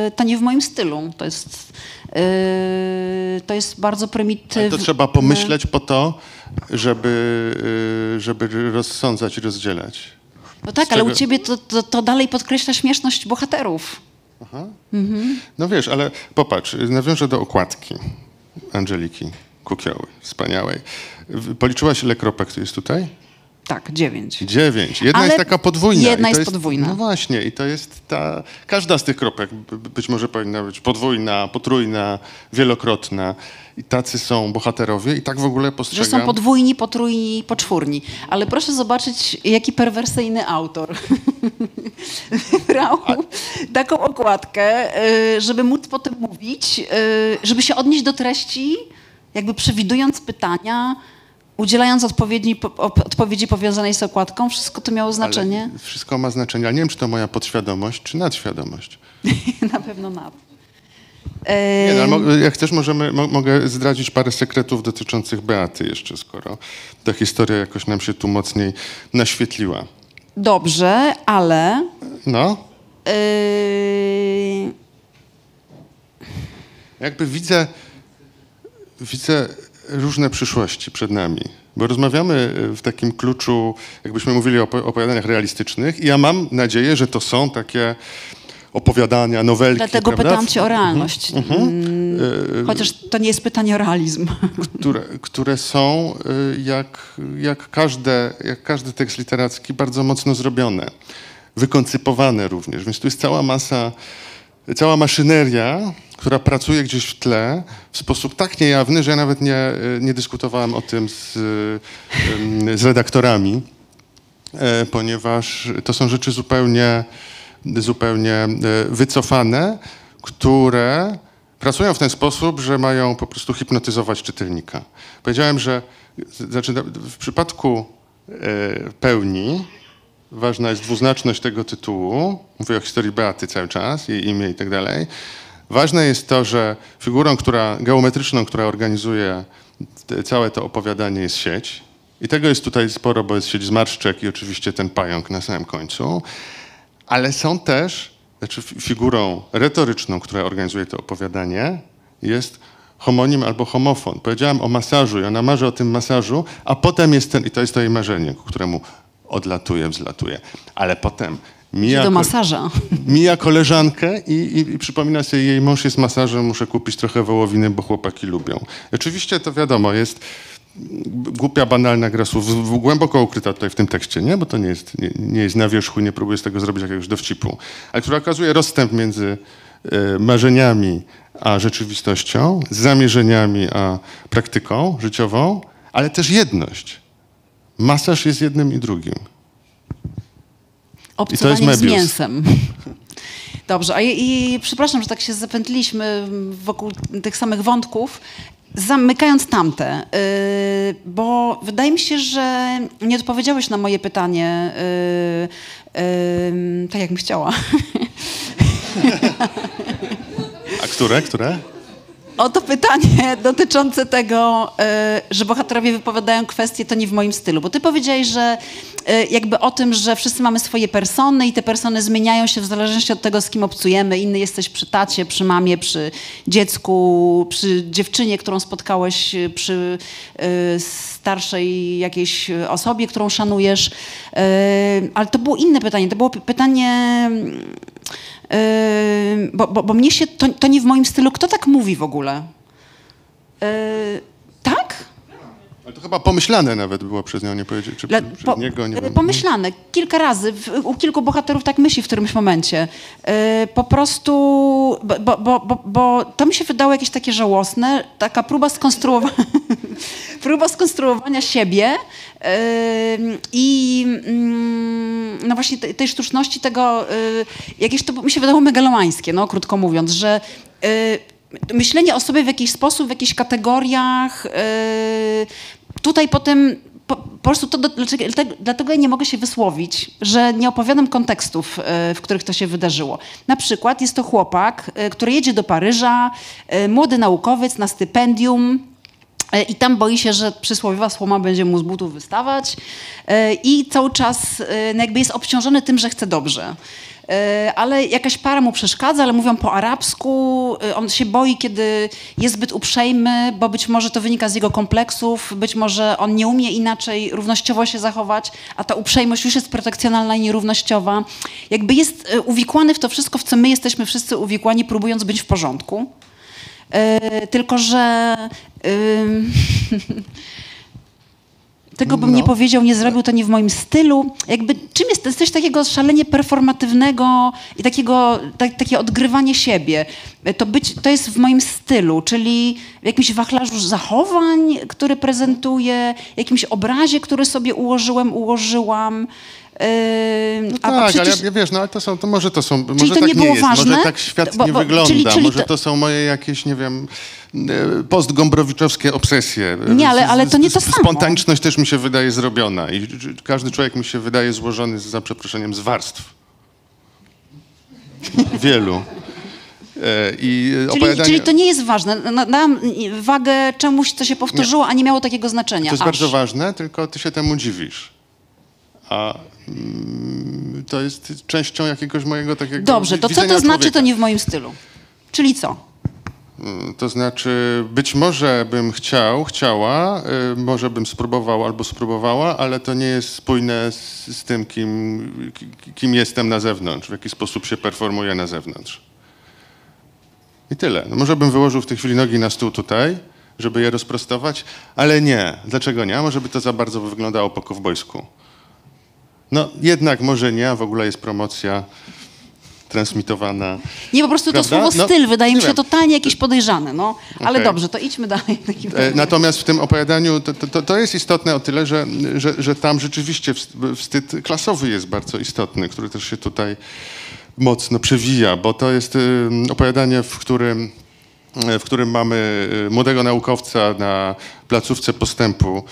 y, to nie w moim stylu. To jest, y, to jest bardzo prymitywne. to trzeba pomyśleć po to, żeby, y, żeby rozsądzać i rozdzielać. No tak, z ale u ciebie to, to, to dalej podkreśla śmieszność bohaterów. No wiesz, ale popatrz, nawiążę do okładki Angeliki Kukioły, wspaniałej. Policzyłaś, ile kropek tu jest tutaj? Tak, dziewięć. Dziewięć. Jedna Ale jest taka podwójna. jedna to jest podwójna. No właśnie, i to jest ta... Każda z tych kropek być może powinna być podwójna, potrójna, wielokrotna. I tacy są bohaterowie i tak w ogóle Że postrzegam... są podwójni, potrójni, poczwórni. Ale proszę zobaczyć, jaki perwersyjny autor wybrał taką okładkę, y, żeby móc potem mówić, y, żeby się odnieść do treści, jakby przewidując pytania, udzielając odpowiedzi, odpowiedzi powiązanej z okładką. Wszystko to miało znaczenie? Ale wszystko ma znaczenie, ale nie wiem, czy to moja podświadomość, czy nadświadomość. Na pewno na. Nie, no, jak chcesz, możemy, mo, mogę zdradzić parę sekretów dotyczących Beaty jeszcze, skoro ta historia jakoś nam się tu mocniej naświetliła. Dobrze, ale No, yy, jakby widzę, widzę różne przyszłości przed nami, bo rozmawiamy w takim kluczu, jakbyśmy mówili o opo- opowiadaniach realistycznych i ja mam nadzieję, że to są takie opowiadania, nowelki, dlatego prawda? pytam cię o realność. Mm, Chociaż to nie jest pytanie o realizm. które, które są y, jak, jak, każde, jak każdy tekst literacki bardzo mocno zrobione, wykoncypowane również. Więc tu jest cała masa, cała maszyneria, która pracuje gdzieś w tle w sposób tak niejawny, że ja nawet nie, y, nie dyskutowałem o tym z, y, z redaktorami, e, ponieważ to są rzeczy zupełnie, zupełnie e, wycofane, które pracują w ten sposób, że mają po prostu hipnotyzować czytelnika. Powiedziałem, że znaczy, w przypadku e, pełni ważna jest dwuznaczność tego tytułu. Mówię o historii Beaty cały czas, jej imię i tak dalej. Ważne jest to, że figurą która, geometryczną, która organizuje całe to opowiadanie jest sieć. I tego jest tutaj sporo, bo jest sieć zmarszczek i oczywiście ten pająk na samym końcu. Ale są też, znaczy fi- figurą retoryczną, która organizuje to opowiadanie, jest homonim albo homofon. Powiedziałem o masażu i ona marzy o tym masażu, a potem jest ten, i to jest to jej marzenie, któremu odlatuje, wzlatuje. Ale potem Mija, do masaża. Mija koleżankę i, i, i, przypomina sobie, jej mąż jest masażem, muszę kupić trochę wołowiny, bo chłopaki lubią. Oczywiście to wiadomo, jest głupia, banalna gra słów, głęboko ukryta tutaj w tym tekście, nie? bo to nie jest, nie, nie jest na wierzchu, nie próbuję z tego zrobić jakiegoś dowcipu, ale która okazuje rozstęp między e, marzeniami a rzeczywistością, zamierzeniami a praktyką życiową, ale też jedność. Masaż jest jednym i drugim. Obcowanie z mięsem. Dobrze, a i, i, przepraszam, że tak się zapętliliśmy wokół tych samych wątków, zamykając tamte, yy, bo wydaje mi się, że nie odpowiedziałeś na moje pytanie yy, yy, tak, jak bym chciała. A które, które? o to pytanie dotyczące tego, e, że bohaterowie wypowiadają kwestie, to nie w moim stylu. Bo ty powiedziałeś, że jakby o tym, że wszyscy mamy swoje persony i te persony zmieniają się w zależności od tego, z kim obcujemy. Inny jesteś przy tacie, przy mamie, przy dziecku, przy dziewczynie, którą spotkałeś e, przy starszej jakiejś osobie, którą szanujesz. Ale to było inne pytanie. To było pytanie bo, bo, bo mnie się, to, to nie w moim stylu. Kto tak mówi w ogóle? Tak? Ale to chyba pomyślane nawet było przez nią, nie powiedzieć, czy Le, przez po, niego, nie wiem. Pomyślane. Kilka razy. W, u kilku bohaterów tak myśli w którymś momencie. Yy, po prostu, bo, bo, bo, bo to mi się wydało jakieś takie żałosne, taka próba skonstruowania, próba skonstruowania siebie i mm, no właśnie tej, tej sztuczności tego, jakieś to mi się wydało megalomańskie, no krótko mówiąc, że myślenie o sobie w jakiś sposób, w jakichś kategoriach, y, tutaj potem po, po, prostu to dlatego ja nie mogę się wysłowić, że nie opowiadam kontekstów, w których to się wydarzyło. Na przykład jest to chłopak, który jedzie do Paryża, młody naukowiec na stypendium, I tam boi się, że przysłowiowa słoma będzie mu z butów wystawać i cały czas no jakby jest obciążony tym, że chce dobrze. Ale jakaś para mu przeszkadza, ale mówią po arabsku. On się boi, kiedy jest zbyt uprzejmy, bo być może to wynika z jego kompleksów, być może on nie umie inaczej równościowo się zachować, a ta uprzejmość już jest protekcjonalna i nierównościowa. Jakby jest uwikłany w to wszystko, w co my jesteśmy wszyscy uwikłani, próbując być w porządku. E, tylko, że tego bym no. nie powiedział, nie zrobił, to nie w moim stylu. Jakby czym jest, coś takiego szalenie performatywnego i takiego, tak, takie odgrywanie siebie. To, być, to jest w moim stylu, czyli w jakimś wachlarzu zachowań, który prezentuję, jakimś obrazie, który sobie ułożyłem, ułożyłam. No tak, przecież... ale ja, wiesz, no ale to są, to może to są, może to tak nie, było jest, ważne? może tak świat bo, bo, nie wygląda, czyli, czyli może to... to... są moje jakieś, nie wiem, e, postgombrowiczowskie obsesje. Nie, ale, ale to nie to samo. Spontaniczność też mi się wydaje zrobiona i każdy człowiek mi się wydaje złożony, za przeproszeniem, z warstw. Wielu. E, I czyli, opowiadanie... czyli to nie jest ważne. Dam wagę czemuś, co się powtórzyło, nie. a nie miało takiego znaczenia. To jest aż. bardzo ważne, tylko ty się temu dziwisz. A mm, to jest częścią jakiegoś mojego takiego Dobrze, to co to znaczy, człowieka. to nie w moim stylu? Czyli co? Mm, to znaczy, być może bym chciał, chciała, y, może bym spróbował albo spróbowała, ale to nie jest spójne z, z tym, kim, kim jestem na zewnątrz, w jaki sposób się performuję na zewnątrz. I tyle. No może bym wyłożył w tej chwili nogi na stół tutaj, żeby je rozprostować, ale nie. Dlaczego nie? Może by to za bardzo wyglądało po kowbojsku. No jednak może nie, a w ogóle jest promocja transmitowana. Nie, po prostu prawda? to słowo no, styl wydaje mi się wiem. totalnie jakieś podejrzane, no. Ale okay. dobrze, to idźmy dalej. E, natomiast w tym opowiadaniu to, to, to, jest istotne o tyle, że, że, że tam rzeczywiście wstyd klasowy jest bardzo istotny, który też się tutaj mocno przewija, bo to jest opowiadanie, w którym w którym mamy y, młodego naukowca na placówce postępu,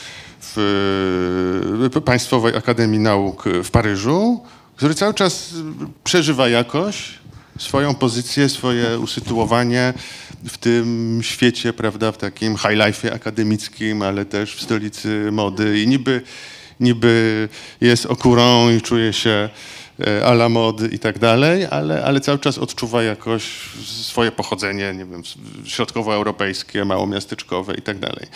w e, Państwowej Akademii Nauk w Paryżu, który cały czas przeżywa jakoś swoją pozycję, swoje usytuowanie w tym świecie, prawda, w takim high life akademickim, ale też w stolicy mody i niby, niby jest okurą i czuje się e, a la mody i tak dalej, ale, ale cały czas odczuwa jakoś swoje pochodzenie, nie wiem, środkowoeuropejskie, małomiasteczkowe i tak dalej.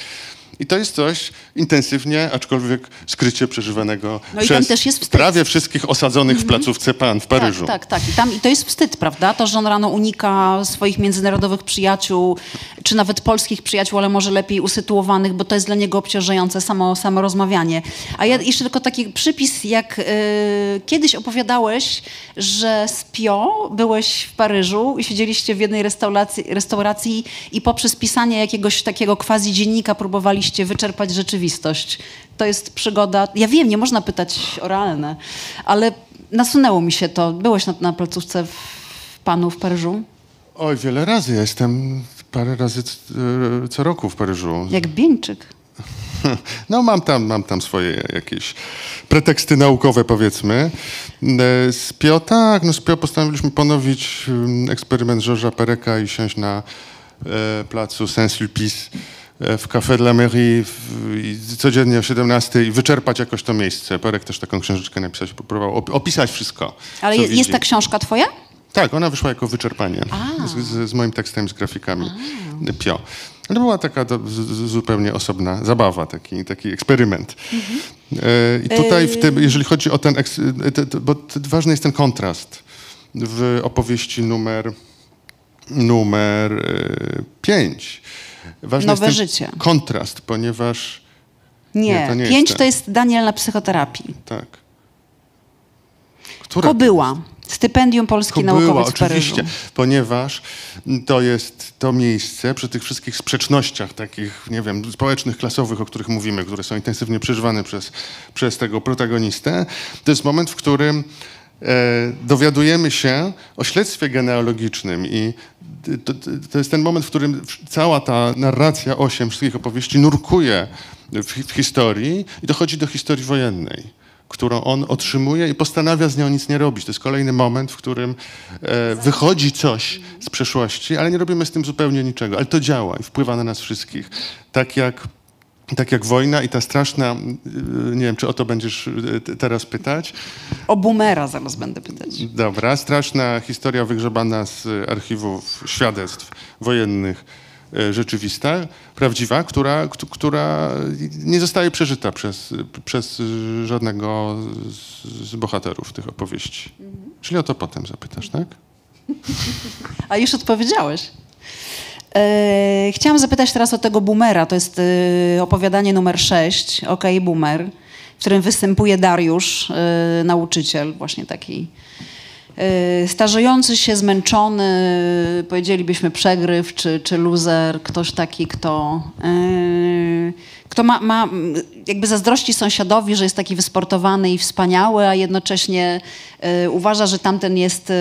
I to jest coś intensywnie, aczkolwiek skrycie przeżywanego No i tam przez też jest wstyd. prawie wszystkich osadzonych w placówce pan w Paryżu. Tak, tak, tak. I, tam, I to jest wstyd, prawda? To, że on rano unika swoich międzynarodowych przyjaciół, czy nawet polskich przyjaciół, ale może lepiej usytuowanych, bo to jest dla niego obciążające samo, samo rozmawianie. A ja jeszcze tylko taki przypis, jak y, kiedyś opowiadałeś, że z Pio byłeś w Paryżu i siedzieliście w jednej restauracji, restauracji i poprzez pisanie jakiegoś takiego quasi dziennika próbowaliście wyczerpać rzeczywistość. To jest przygoda. Ja wiem, nie można pytać o realne, ale nasunęło mi się to. Byłeś na, na placówce w panu w Paryżu? Oj, wiele razy. Ja jestem parę razy e, co roku w Paryżu. Jak Bieńczyk. No mam tam, mam tam swoje jakieś preteksty naukowe powiedzmy. E, Z Pio, tak, no z Pio postanowiliśmy ponowić mm, eksperyment Georgesa Pereka i siąść na e, placu Saint-Sulpice w Café de la Mairie w, codziennie o 17 i wyczerpać jakoś to miejsce. Perek też taką książeczkę napisać, próbował op- opisać wszystko. Ale jest widzi. ta książka twoja? Tak, ona wyszła jako wyczerpanie z, z, moim tekstem, z grafikami Pio. Ale była taka do, z, zupełnie osobna zabawa, taki, taki eksperyment. E, I tutaj, w tym, jeżeli chodzi o ten, e, bo ważny jest ten kontrast w opowieści numer, numer 5. Ważny Nowe jest życie. kontrast, ponieważ, Nie. Nie, to nie Pięć jest to jest Daniel na psychoterapii. tak. Która Kobyła. Stypendium Polski Kobyła, Naukowiec w Paryżu. oczywiście, ponieważ to jest to miejsce przy tych wszystkich sprzecznościach takich, nie wiem, społecznych, klasowych, o których mówimy, które są intensywnie przeżywane przez, przez tego protagonistę. To jest moment, w którym dowiadujemy się o śledztwie genealogicznym i to, to, to jest ten moment, w którym cała ta narracja osiem wszystkich opowieści nurkuje w, w historii i dochodzi do historii wojennej którą on otrzymuje i postanawia z nią nic nie robić. To jest kolejny moment, w którym e, wychodzi coś z przeszłości, ale nie robimy z tym zupełnie niczego. Ale to działa i wpływa na nas wszystkich. Tak jak, tak jak wojna i ta straszna, y, nie wiem, czy o to będziesz y, teraz pytać. O Boomera zaraz będę pytać. Dobra, straszna historia wygrzebana z archiwów świadectw wojennych, y, rzeczywista, prawdziwa, która, kt- która nie zostaje przeżyta przez, przez żadnego z, z bohaterów tych opowieści. Czyli o to potem zapytasz, tak? A już odpowiedziałeś. E, chciałam zapytać teraz o tego boomera. To jest e, opowiadanie numer 6, OK Boomer, w którym występuje Dariusz, e, nauczyciel, właśnie taki starzejący się, zmęczony, powiedzielibyśmy przegryw czy, czy loser, ktoś taki, kto, kto ma, ma jakby zazdrości sąsiadowi, że jest taki wysportowany i wspaniały, a jednocześnie e, uważa, że tamten jest e,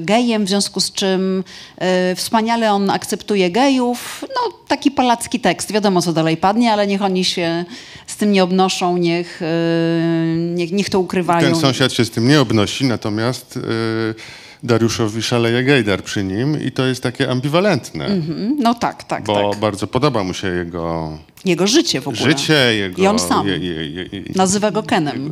gejem, w związku z czym e, wspaniale on akceptuje gejów. No, taki palacki tekst. Wiadomo, co dalej padnie, ale niech oni się z tym nie obnoszą, niech, e, niech, niech to ukrywają. Ten sąsiad się z tym nie obnosi, natomiast y, Dariuszowi szaleje gejdar przy nim i to jest takie ambiwalentne, Mhm. No tak, tak, bo tak. bardzo podoba mu się jego Jego życie w ogóle. życie, jego... I on sam. Je, je, je, Nazywa go Kenem. Yy,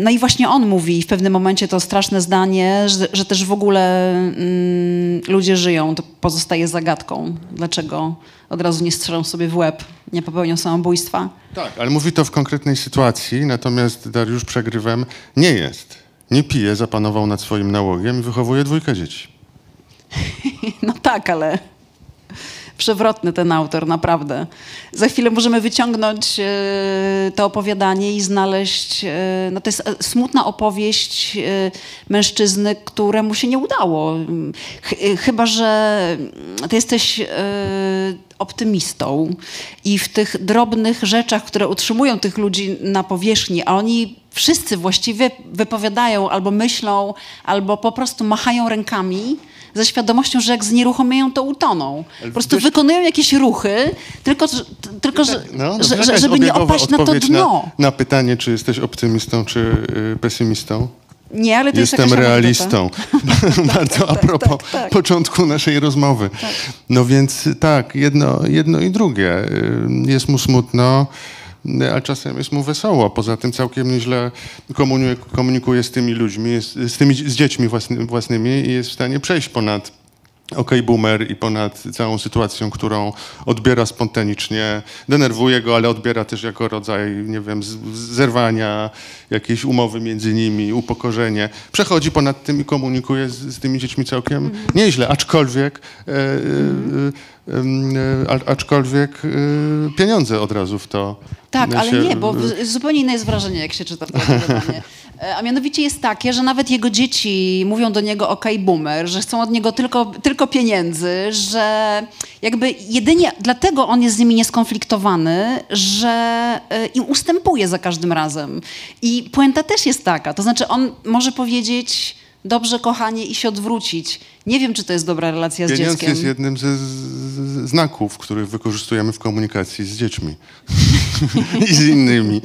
No i właśnie on mówi w pewnym momencie to straszne zdanie, że, że też w ogóle mm, ludzie żyją. To pozostaje zagadką. Dlaczego od razu nie strzelą sobie w łeb, nie popełnią samobójstwa? Tak, ale mówi to w konkretnej sytuacji, natomiast Dariusz przegrywem nie jest. Nie pije, zapanował nad swoim nałogiem i wychowuje dwójkę dzieci. No tak, ale przewrotny ten autor, naprawdę. Za chwilę możemy wyciągnąć e, to opowiadanie i znaleźć. E, no to jest e, smutna opowieść mężczyzny, któremu się nie udało. Ch chyba, że ty jesteś optymistą i w tych drobnych rzeczach, które utrzymują tych ludzi na powierzchni, a oni wszyscy właściwie wypowiadają albo myślą, albo po prostu machają rękami ze świadomością, że jak znieruchomieją, to utoną. Po prostu wiesz- wykonują jakieś ruchy, tylko, tylko że, No, że, żeby nie opaść na to dno. Na, na pytanie, czy jesteś optymistą, czy y, pesymistą. Nie, ale to Jestem jest realistą. Bardzo a propos tak, tak. początku naszej rozmowy. No więc tak, jedno, jedno i drugie. Y, Jest mu smutno, y, a czasem jest mu wesoło. Poza tym całkiem nieźle komunikuje, z tymi ludźmi, z tymi z dziećmi własny, własnymi i jest w stanie przejść ponad OK Boomer i ponad całą sytuacją, którą odbiera spontanicznie, denerwuje go, ale odbiera też jako rodzaj, nie wiem, zerwania, jakiejś umowy między nimi, upokorzenie. Przechodzi ponad tym i komunikuje z, z tymi dziećmi całkiem mm. nieźle, aczkolwiek e, e, e, aczkolwiek e, pieniądze od razu w to tak, ale nie, bo zupełnie inne jest wrażenie, jak się czyta to a mianowicie jest takie, że nawet jego dzieci mówią do niego ok, boomer, że chcą od niego tylko, tylko pieniędzy, że jakby jedynie dlatego on jest z nimi nieskonfliktowany, że e, im ustępuje za każdym razem. I puenta też jest taka, to znaczy on może powiedzieć dobrze, kochanie, i się odwrócić. Nie wiem, czy to jest dobra relacja Pieniądz z dzieckiem. jest jednym ze znaków, których wykorzystujemy w komunikacji z dziećmi i z innymi.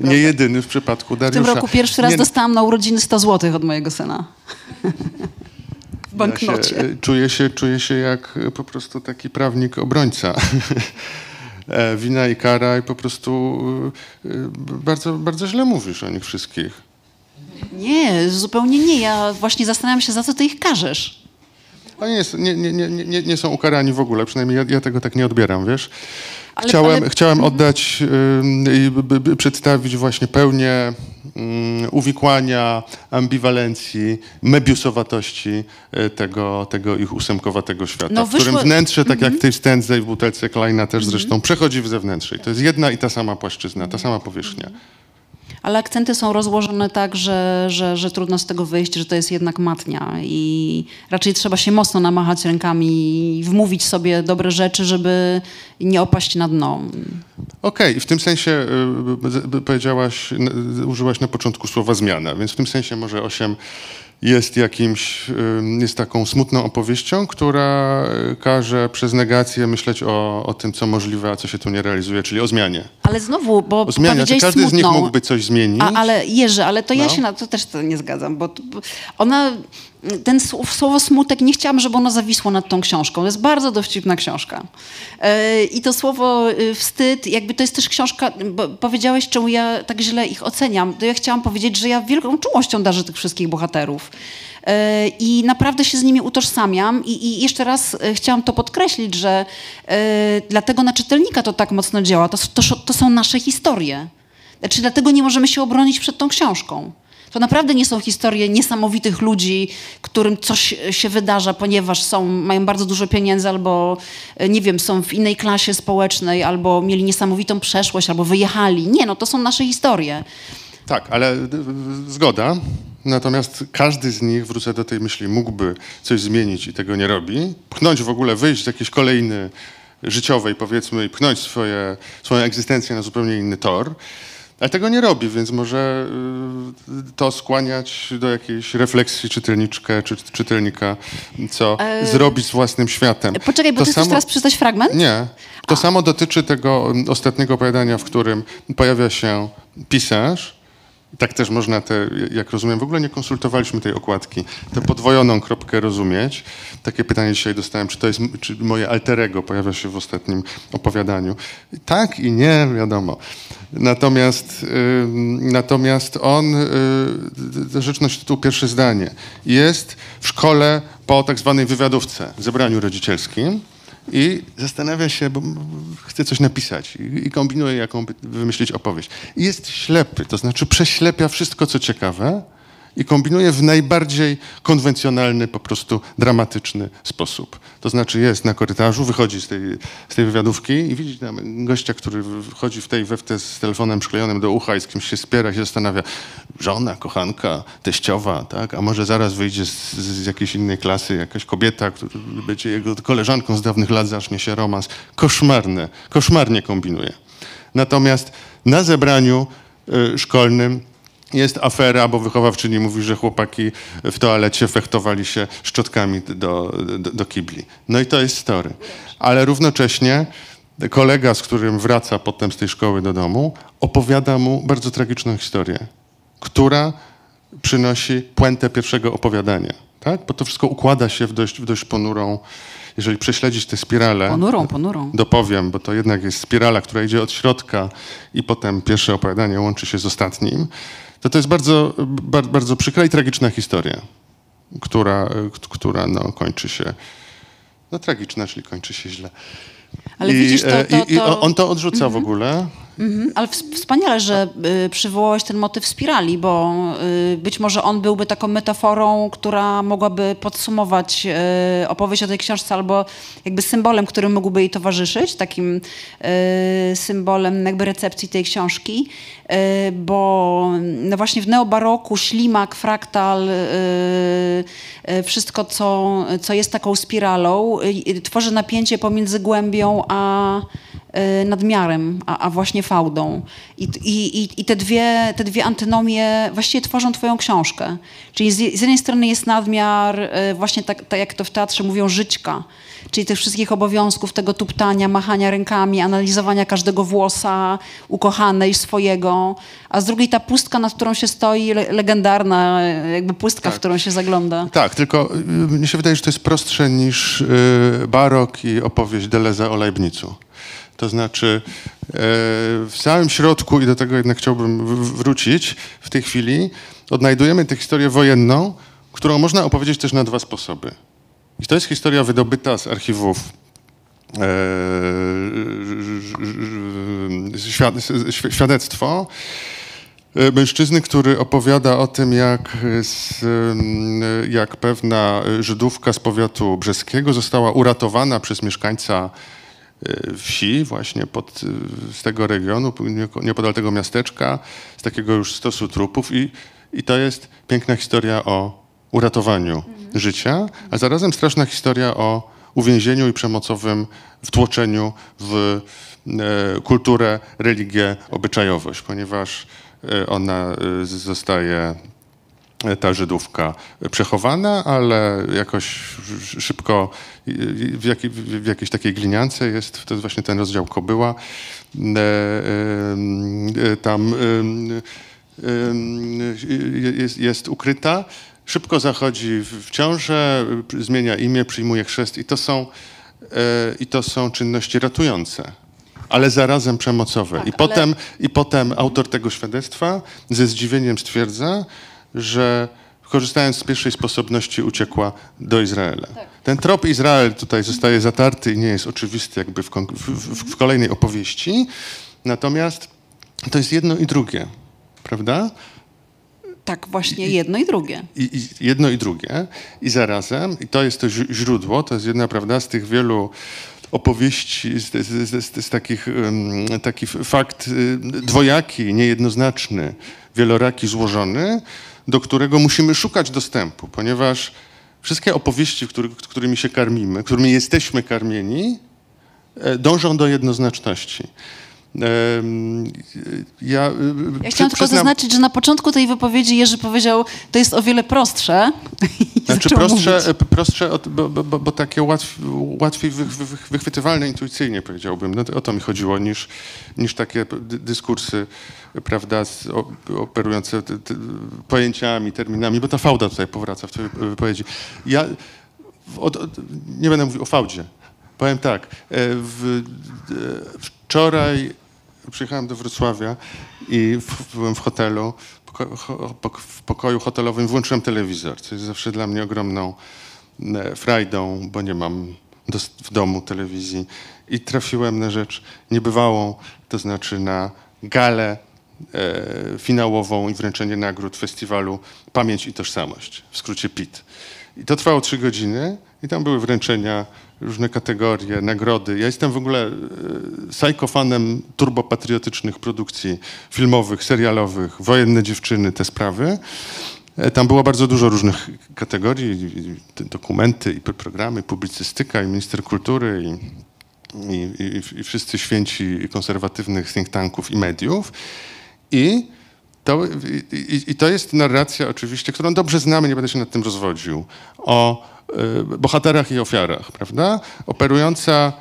Nie jedyny w przypadku Dariusza. W tym roku pierwszy raz Nie... dostałam na urodziny 100 zł od mojego syna. w banknocie. Ja się, czuję, się, czuję się jak po prostu taki prawnik obrońca. E, wina i kara i po prostu e, bardzo, bardzo źle mówisz o nich wszystkich. Nie, zupełnie nie. Ja właśnie zastanawiam się, za co ty ich karzesz. Oni nie, nie, nie, nie, nie są ukarani w ogóle, przynajmniej ja, ja tego tak nie odbieram, wiesz. Ale, chciałem, ale... chciałem oddać i y, przedstawić właśnie pełnię y, uwikłania, ambiwalencji, mebiusowatości y, tego, tego ich ósemkowatego świata, no, wyszło... w którym wnętrze, tak jak mhm. w tej stędze i w butelce Kleina też zresztą, mhm. przechodzi w zewnętrzne. I to jest jedna i ta sama płaszczyzna, ta sama powierzchnia ale akcenty są rozłożone tak, że, że, że trudno z tego wyjść, że to jest jednak matnia i raczej trzeba się mocno namachać rękami i wmówić sobie dobre rzeczy, żeby nie opaść na dno. Okej, okay. w tym sensie y, powiedziałaś, użyłaś na początku słowa zmiana, więc w tym sensie może osiem jest jakimś, jest taką smutną opowieścią, która y, każe przez negację myśleć o, o tym, co możliwe, a co się tu nie realizuje, czyli o zmianie. Ale znowu, bo o zmianie. Czy każdy smutną. z nich mógłby coś zmienić? A, ale Jerzy, ale to no. ja się na to też to nie zgadzam, bo, bo ona ten słowo smutek, nie chciałam, żeby ono zawisło nad tą książką. To jest bardzo dowcipna książka. E, I to słowo y, wstyd, jakby to jest też książka, powiedziałeś, czemu ja tak źle ich oceniam, to ja chciałam powiedzieć, że ja wielką czułością darzę tych wszystkich bohaterów. E, I naprawdę się z nimi utożsamiam. I, i jeszcze raz e, chciałam to podkreślić, że dlatego na czytelnika to tak mocno działa. To, to, to są nasze historie. Znaczy, dlatego nie możemy się obronić przed tą książką. To naprawdę nie są historie niesamowitych ludzi, którym coś się wydarza, ponieważ są, mają bardzo dużo pieniędzy albo, e, nie wiem, są w innej klasie społecznej, albo mieli niesamowitą przeszłość, albo wyjechali. Nie, no to są nasze historie. Tak, ale zgoda. Natomiast każdy z nich, wrócę do tej myśli, mógłby coś zmienić i tego nie robi. Pchnąć w ogóle, wyjść z jakiejś kolejny życiowej, powiedzmy, i pchnąć swoje, swoją egzystencję na zupełnie inny tor. Ale tego nie robi, więc może y, to skłaniać do jakiejś refleksji czytelniczkę czy czytelnika, co e... zrobić z własnym światem. Poczekaj, bo to ty samo... chcesz teraz przeczytać fragment? Nie. To A. samo dotyczy tego mm, ostatniego opowiadania, w którym pojawia się pisarz, tak też można te, jak rozumiem, w ogóle nie konsultowaliśmy tej okładki, tę podwojoną kropkę rozumieć. Takie pytanie dzisiaj dostałem, czy to jest, czy moje alterego pojawia się w ostatnim opowiadaniu. Tak i nie, wiadomo. Natomiast, y, natomiast on, y, rzecz tytuł pierwsze zdanie, jest w szkole po tak zwanej wywiadówce, zebraniu rodzicielskim i zastanawia się, bo chce coś napisać i, i kombinuje, jaką wymyślić opowieść. I jest ślepy, to znaczy prześlepia wszystko, co ciekawe i kombinuje w najbardziej konwencjonalny, po prostu dramatyczny sposób. To znaczy jest na korytarzu, wychodzi z tej, z tej wywiadówki i widzi tam gościa, który wchodzi w tej we z telefonem przyklejonym do ucha i z kimś się spiera i się zastanawia, żona, kochanka, teściowa, tak? A może zaraz wyjdzie z, z jakiejś innej klasy jakaś kobieta, która będzie jego koleżanką z dawnych lat, zacznie się romans. Koszmarne, koszmarnie kombinuje. Natomiast na zebraniu y, szkolnym jest afera, bo wychowawczyni mówi, że chłopaki w toalecie fechtowali się szczotkami do, do, do kibli. No i to jest story. Ale równocześnie kolega, z którym wraca potem z tej szkoły do domu, opowiada mu bardzo tragiczną historię, która przynosi puentę pierwszego opowiadania. Tak? Bo to wszystko układa się w dość, w dość ponurą, jeżeli prześledzić tę spiralę. Ponurą, ponurą. Dopowiem, bo to jednak jest spirala, która idzie od środka i potem pierwsze opowiadanie łączy się z ostatnim to to jest bardzo, bardzo przykra i tragiczna historia, która, która no, kończy się No tragiczna, czyli kończy się źle. Ale I, widzisz, to, e, to, i, i to... on to odrzuca w ogóle. Mhm, ale ws- wspaniale, że y, przywołałeś ten motyw spirali, bo y, być może on byłby taką metaforą, która mogłaby podsumować y, opowieść o tej książce, albo jakby symbolem, który mógłby jej towarzyszyć, takim symbolem jakby recepcji tej książki, bo no właśnie w neobaroku ślimak, fraktal, wszystko, co, co jest taką spiralą, tworzy napięcie pomiędzy głębią a nadmiarem, a, a właśnie fałdą. I, i, i- te, dwie, te dwie antynomie właściwie tworzą twoją książkę. Czyli z, jednej strony jest nadmiar, y, właśnie tak, tak jak to w teatrze mówią, żyćka, czyli tych wszystkich obowiązków, tego tuptania, machania rękami, analizowania każdego włosa ukochanej, swojego, a z drugiej ta pustka, nad którą się stoi, le, legendarna y, jakby pustka, w Tak. którą się zagląda. Tak, tylko y, mnie się wydaje, że to jest prostsze niż y, barok i opowieść Deleza o Leibnicu. To znaczy e, w samym środku, i do tego jednak chciałbym wrócić w tej chwili, odnajdujemy tę historię wojenną, którą można opowiedzieć też na dwa sposoby. I to jest historia wydobyta z archiwów e, świad- świ- świadectwo e, mężczyzny, który opowiada o tym, jak, z, jak pewna Żydówka z powiatu brzeskiego została uratowana przez mieszkańca wsi, właśnie pod, e, z tego regionu, niepodal tego miasteczka, z takiego już stosu trupów i, i to jest piękna historia o uratowaniu życia, a zarazem straszna historia o uwięzieniu i przemocowym wtłoczeniu w e, kulturę, religię, obyczajowość, ponieważ ona zostaje ta Żydówka przechowana, ale jakoś sz- szybko w, jakiej, w jakiejś takiej gliniance jest, to jest właśnie ten rozdział Kobyła, e, e, tam em, em, jest, jest ukryta, szybko zachodzi w ciążę, zmienia imię, przyjmuje chrzest i to są, e, i to są czynności ratujące. Ale zarazem przemocowe. Tak, I, ale- potem, I potem autor tego świadectwa ze zdziwieniem stwierdza, że korzystając z pierwszej sposobności uciekła do Izraela. Ten trop Izrael tutaj zostaje zatarty i nie jest oczywisty jakby w, w, w, kolejnej opowieści. Natomiast to jest jedno i drugie, prawda? Tak, właśnie jedno i drugie. I, i jedno i drugie. I zarazem, i to jest to źródło, to jest jedna, prawda, z tych wielu opowieści, z, z, z, z, takich, um, taki fakt y, dwojaki, niejednoznaczny, wieloraki, złożony, do którego musimy szukać dostępu, ponieważ wszystkie opowieści, który, którymi się karmimy, którymi jesteśmy karmieni, e, dążą do jednoznaczności. Ja, y, Ja przy- chciałam tylko zaznaczyć, że na początku tej wypowiedzi Jerzy powiedział, to jest o wiele prostsze. Znaczy prostsze, mówić. prostsze od, bo, bo, bo, takie łatw, łatwiej wy, wy, wy- wychwytywalne intuicyjnie powiedziałbym. No to, o to mi chodziło, niż, niż takie dy, dyskursy, prawda, operujące pojęciami, terminami, bo ta fałda tutaj powraca w twojej wypowiedzi. Ja od, od, nie będę mówił o fałdzie. Powiem tak, e, w, e, wczoraj przyjechałem do Wrocławia i w, byłem w hotelu, w pokoju hotelowym, włączyłem telewizor, co jest zawsze dla mnie ogromną e, frajdą, bo nie mam dos- w domu telewizji i trafiłem na rzecz niebywałą, to znaczy na galę e, finałową i wręczenie nagród festiwalu Pamięć i Tożsamość, w skrócie PIT. I to trwało trzy godziny i tam były wręczenia, różne kategorie, nagrody. Ja jestem w ogóle e, sajkofanem turbopatriotycznych produkcji filmowych, serialowych, wojenne dziewczyny, te sprawy. E, Tam było bardzo dużo różnych kategorii, dokumenty, i programy, publicystyka, i minister kultury, i, i, i, wszyscy święci konserwatywnych think tanków i mediów. I to, i, i, to jest narracja oczywiście, którą dobrze znamy, nie będę się nad tym rozwodził, o bohaterach i ofiarach, prawda? Operująca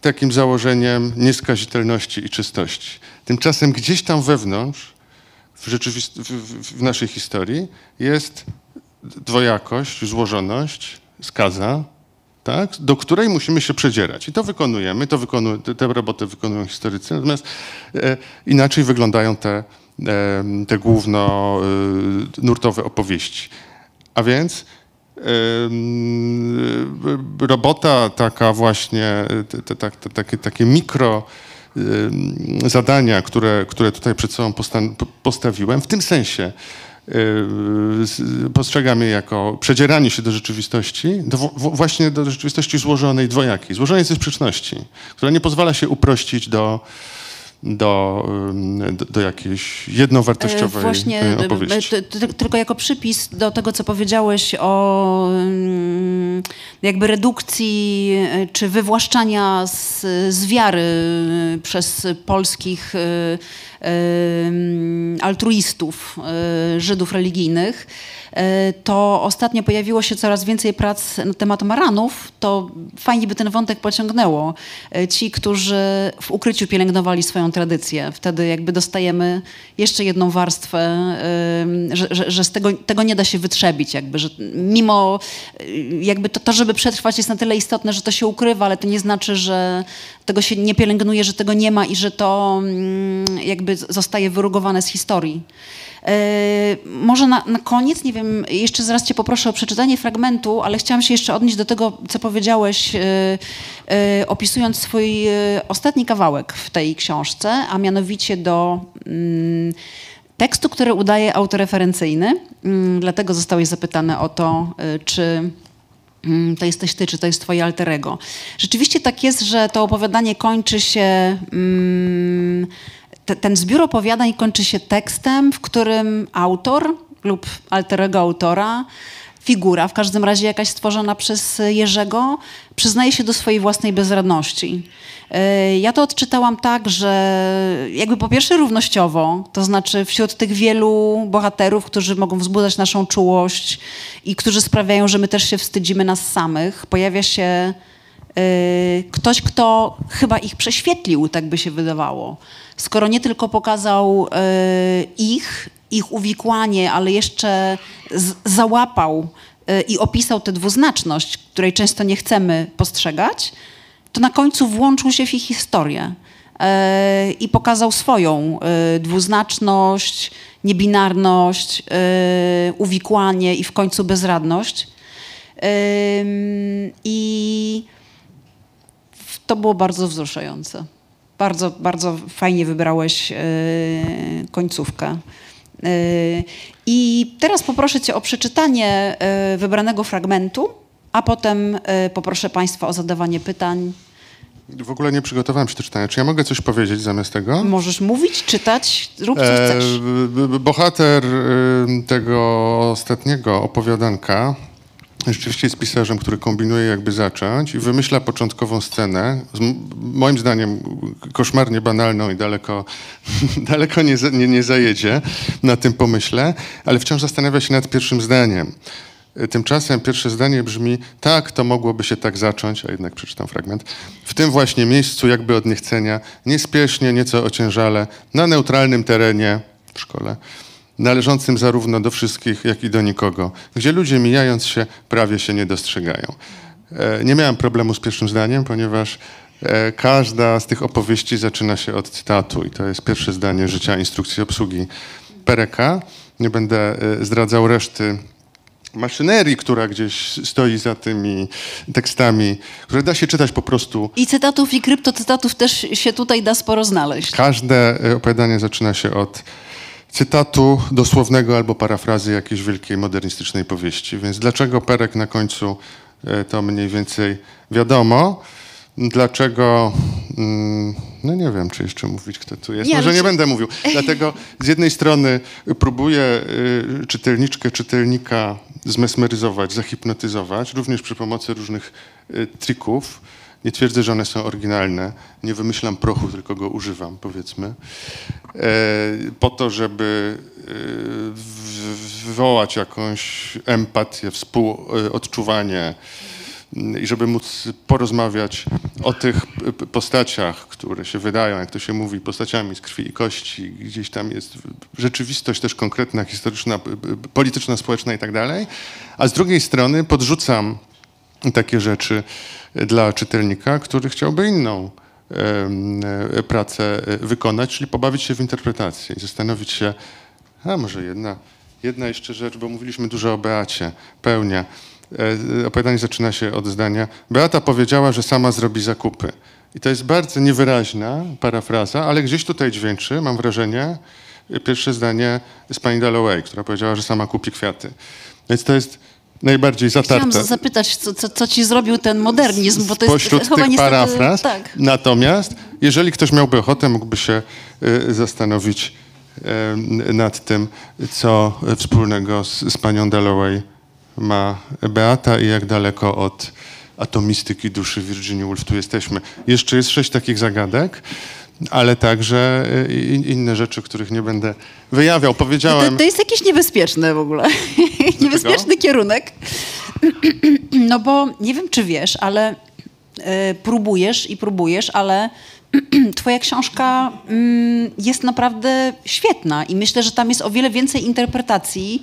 takim założeniem nieskazitelności i czystości. Tymczasem gdzieś tam wewnątrz, w, rzeczywist- w, w, naszej historii, jest dwojakość, złożoność, skaza, tak, do której musimy się przedzierać. I to wykonujemy, to wykonują, te, te roboty wykonują historycy, natomiast e, inaczej wyglądają te, e, te główno e, nurtowe opowieści. A więc robota taka właśnie, te, te, te, takie, takie mikro zadania, które, które tutaj przed sobą postawiłem, w tym sensie postrzegam je jako przedzieranie się do rzeczywistości, do, właśnie do rzeczywistości złożonej dwojakiej, złożonej ze sprzeczności, która nie pozwala się uprościć do, do, do, do jakiejś jednowartościowej Właśnie, e, opowieści. Tylko jako przypis do tego, co powiedziałeś o jakby redukcji e, czy wywłaszczania z, z wiary przez polskich e, altruistów, Żydów religijnych, E, to ostatnio pojawiło się coraz więcej prac na temat maranów, to fajnie by ten wątek pociągnęło. E, ci, którzy w ukryciu pielęgnowali swoją tradycję, wtedy jakby dostajemy jeszcze jedną warstwę, że, że, że z tego, tego nie da się wytrzebić, jakby, że mimo e, jakby to, to, żeby przetrwać jest na tyle istotne, że to się ukrywa, ale to nie znaczy, że tego się nie pielęgnuje, że tego nie ma i że to mm, jakby zostaje wyrugowane z historii. E, może na, na, koniec, nie wiem, jeszcze zaraz Cię poproszę o przeczytanie fragmentu, ale chciałam się jeszcze odnieść do tego, co powiedziałeś, e, e, opisując swój ostatni kawałek w tej książce, a mianowicie do mm, tekstu, który udaje autoreferencyjny. Mm, dlatego zostałeś zapytany o to, czy mm, to jesteś ty, czy to jest twoje alterego. Rzeczywiście tak jest, że to opowiadanie kończy się te, ten zbiór opowiadań kończy się tekstem, w którym autor lub alterego autora, figura, w każdym razie jakaś stworzona przez Jerzego, przyznaje się do swojej własnej bezradności. E, ja to odczytałam tak, że jakby po pierwsze równościowo, to znaczy wśród tych wielu bohaterów, którzy mogą wzbudzać naszą czułość i którzy sprawiają, że my też się wstydzimy nas samych, pojawia się ktoś, kto chyba ich prześwietlił, tak by się wydawało skoro nie tylko pokazał e, ich, ich uwikłanie, ale jeszcze załapał e, i opisał tę dwuznaczność, której często nie chcemy postrzegać, to na końcu włączył się w ich historię i pokazał swoją dwuznaczność, niebinarność, uwikłanie i w końcu bezradność. I to było bardzo wzruszające. Bardzo, bardzo fajnie wybrałeś e, końcówkę. E, I teraz poproszę Cię o przeczytanie e, wybranego fragmentu, a potem poproszę Państwa o zadawanie pytań. W ogóle nie przygotowałem się do czytania. Czy ja mogę coś powiedzieć zamiast tego? Możesz mówić, czytać, rób co chcesz. bohater tego ostatniego opowiadanka rzeczywiście jest pisarzem, który kombinuje jakby zacząć i wymyśla początkową scenę, moim zdaniem koszmarnie banalną i daleko, daleko nie, nie, nie zajedzie na tym pomyśle, ale wciąż zastanawia się nad pierwszym zdaniem. Tymczasem pierwsze zdanie brzmi, tak, to mogłoby się tak zacząć, a jednak przeczytam fragment. W tym właśnie miejscu, jakby od niechcenia, niespiesznie, nieco ociężale, na neutralnym terenie w szkole, należącym zarówno do wszystkich, jak i do nikogo, gdzie ludzie mijając się prawie się nie dostrzegają. E, nie miałem problemu z pierwszym zdaniem, ponieważ e, każda z tych opowieści zaczyna się od cytatu i to jest pierwsze zdanie życia instrukcji obsługi Pereka. Nie będę e, zdradzał reszty maszynerii, która gdzieś stoi za tymi tekstami, które da się czytać po prostu. I cytatów i kryptocytatów też się tutaj da sporo znaleźć. Każde opowiadanie zaczyna się od cytatu dosłownego albo parafrazy jakiejś wielkiej modernistycznej powieści. Więc dlaczego Perek na końcu e, to mniej więcej wiadomo. Dlaczego, mm, no nie wiem, czy jeszcze mówić, kto tu jest. Może nie będę mówił. Dlatego z jednej strony próbuję y, czytelniczkę, czytelnika zmesmeryzować, zahipnotyzować, również przy pomocy różnych y, trików nie twierdzę, że one są oryginalne. Nie wymyślam prochu, tylko go używam, powiedzmy. E, po to, żeby e, wywołać jakąś empatię, współodczuwanie i żeby móc porozmawiać o tych postaciach, które się wydają, jak to się mówi, postaciami z krwi i kości. Gdzieś tam jest rzeczywistość też konkretna, historyczna, polityczna, społeczna i tak dalej. A z drugiej strony podrzucam takie rzeczy dla czytelnika, który chciałby inną e, pracę e, wykonać, czyli pobawić się w interpretację i zastanowić się, a może jedna, jedna jeszcze rzecz, bo mówiliśmy dużo o Beacie, pełnia. e, opowiadanie zaczyna się od zdania Beata powiedziała, że sama zrobi zakupy. I to jest bardzo niewyraźna parafraza, ale gdzieś tutaj dźwięczy, mam wrażenie, pierwsze zdanie z pani Dalloway, która powiedziała, że sama kupi kwiaty. Więc to jest najbardziej Chciałam zatarte. zapytać, co, co, co ci zrobił ten modernizm, bo to jest Spośród chyba tych parafraz. Tak. Natomiast, jeżeli ktoś miałby ochotę, mógłby się y, zastanowić y, nad tym, co wspólnego z, z panią Dalloway ma Beata i jak daleko od atomistyki duszy Virginia Woolf tu jesteśmy. Jeszcze jest sześć takich zagadek, ale także y, in- inne rzeczy, których nie będę wyjawiał. To, Powiedziałem... to jest jakieś niebezpieczne w ogóle. Niebezpieczny kierunek. No bo nie wiem, czy wiesz, ale e, próbujesz i próbujesz, ale twoja książka mm, jest naprawdę świetna i myślę, że tam jest o wiele więcej interpretacji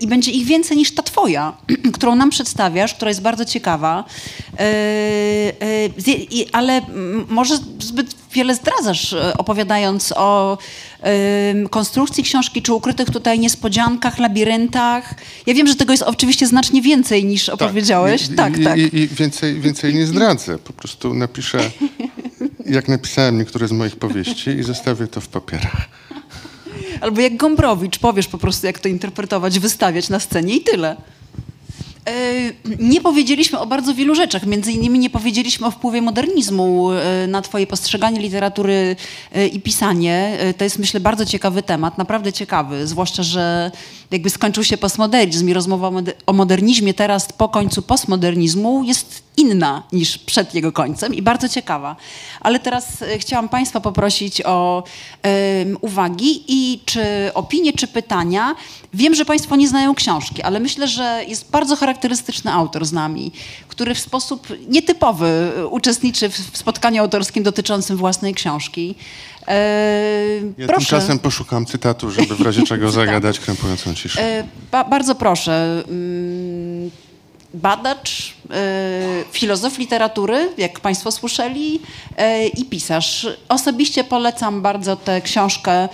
i będzie ich więcej niż ta twoja, którą nam przedstawiasz, która jest bardzo ciekawa. Zje- i- ale mm, może zbyt wiele zdradzasz, opowiadając o konstrukcji książki, czy ukrytych tutaj niespodziankach, labiryntach. Ja wiem, że tego jest oczywiście znacznie więcej niż opowiedziałeś. I, Tak, i, tak. I, i więcej, więcej nie zdradzę. Po prostu napiszę, jak napisałem niektóre z moich powieści i zostawię to w papierach. Albo jak Gombrowicz, powiesz po prostu, jak to interpretować, wystawiać na scenie i tyle. E, Nie powiedzieliśmy o bardzo wielu rzeczach. Między innymi nie powiedzieliśmy o wpływie modernizmu e, na twoje postrzeganie literatury e, i pisanie. To jest, myślę, bardzo ciekawy temat, naprawdę ciekawy. Zwłaszcza, że jakby skończył się postmodernizm i rozmowa o mode- o modernizmie teraz po końcu postmodernizmu jest inna niż przed jego końcem i bardzo ciekawa. Ale teraz e, chciałam Państwa poprosić o em, uwagi i czy opinie, czy pytania. Wiem, że Państwo nie znają książki, ale myślę, że jest bardzo charakterystyczny autor z nami, który w sposób nietypowy e, uczestniczy w spotkaniu autorskim dotyczącym własnej książki. E, Ja proszę. tymczasem poszukam cytatu, żeby w razie czego zagadać krępującą ciszę. E, ba, bardzo proszę. mm, Badacz, e, filozof literatury, jak Państwo słyszeli, i pisarz. Osobiście polecam bardzo tę książkę.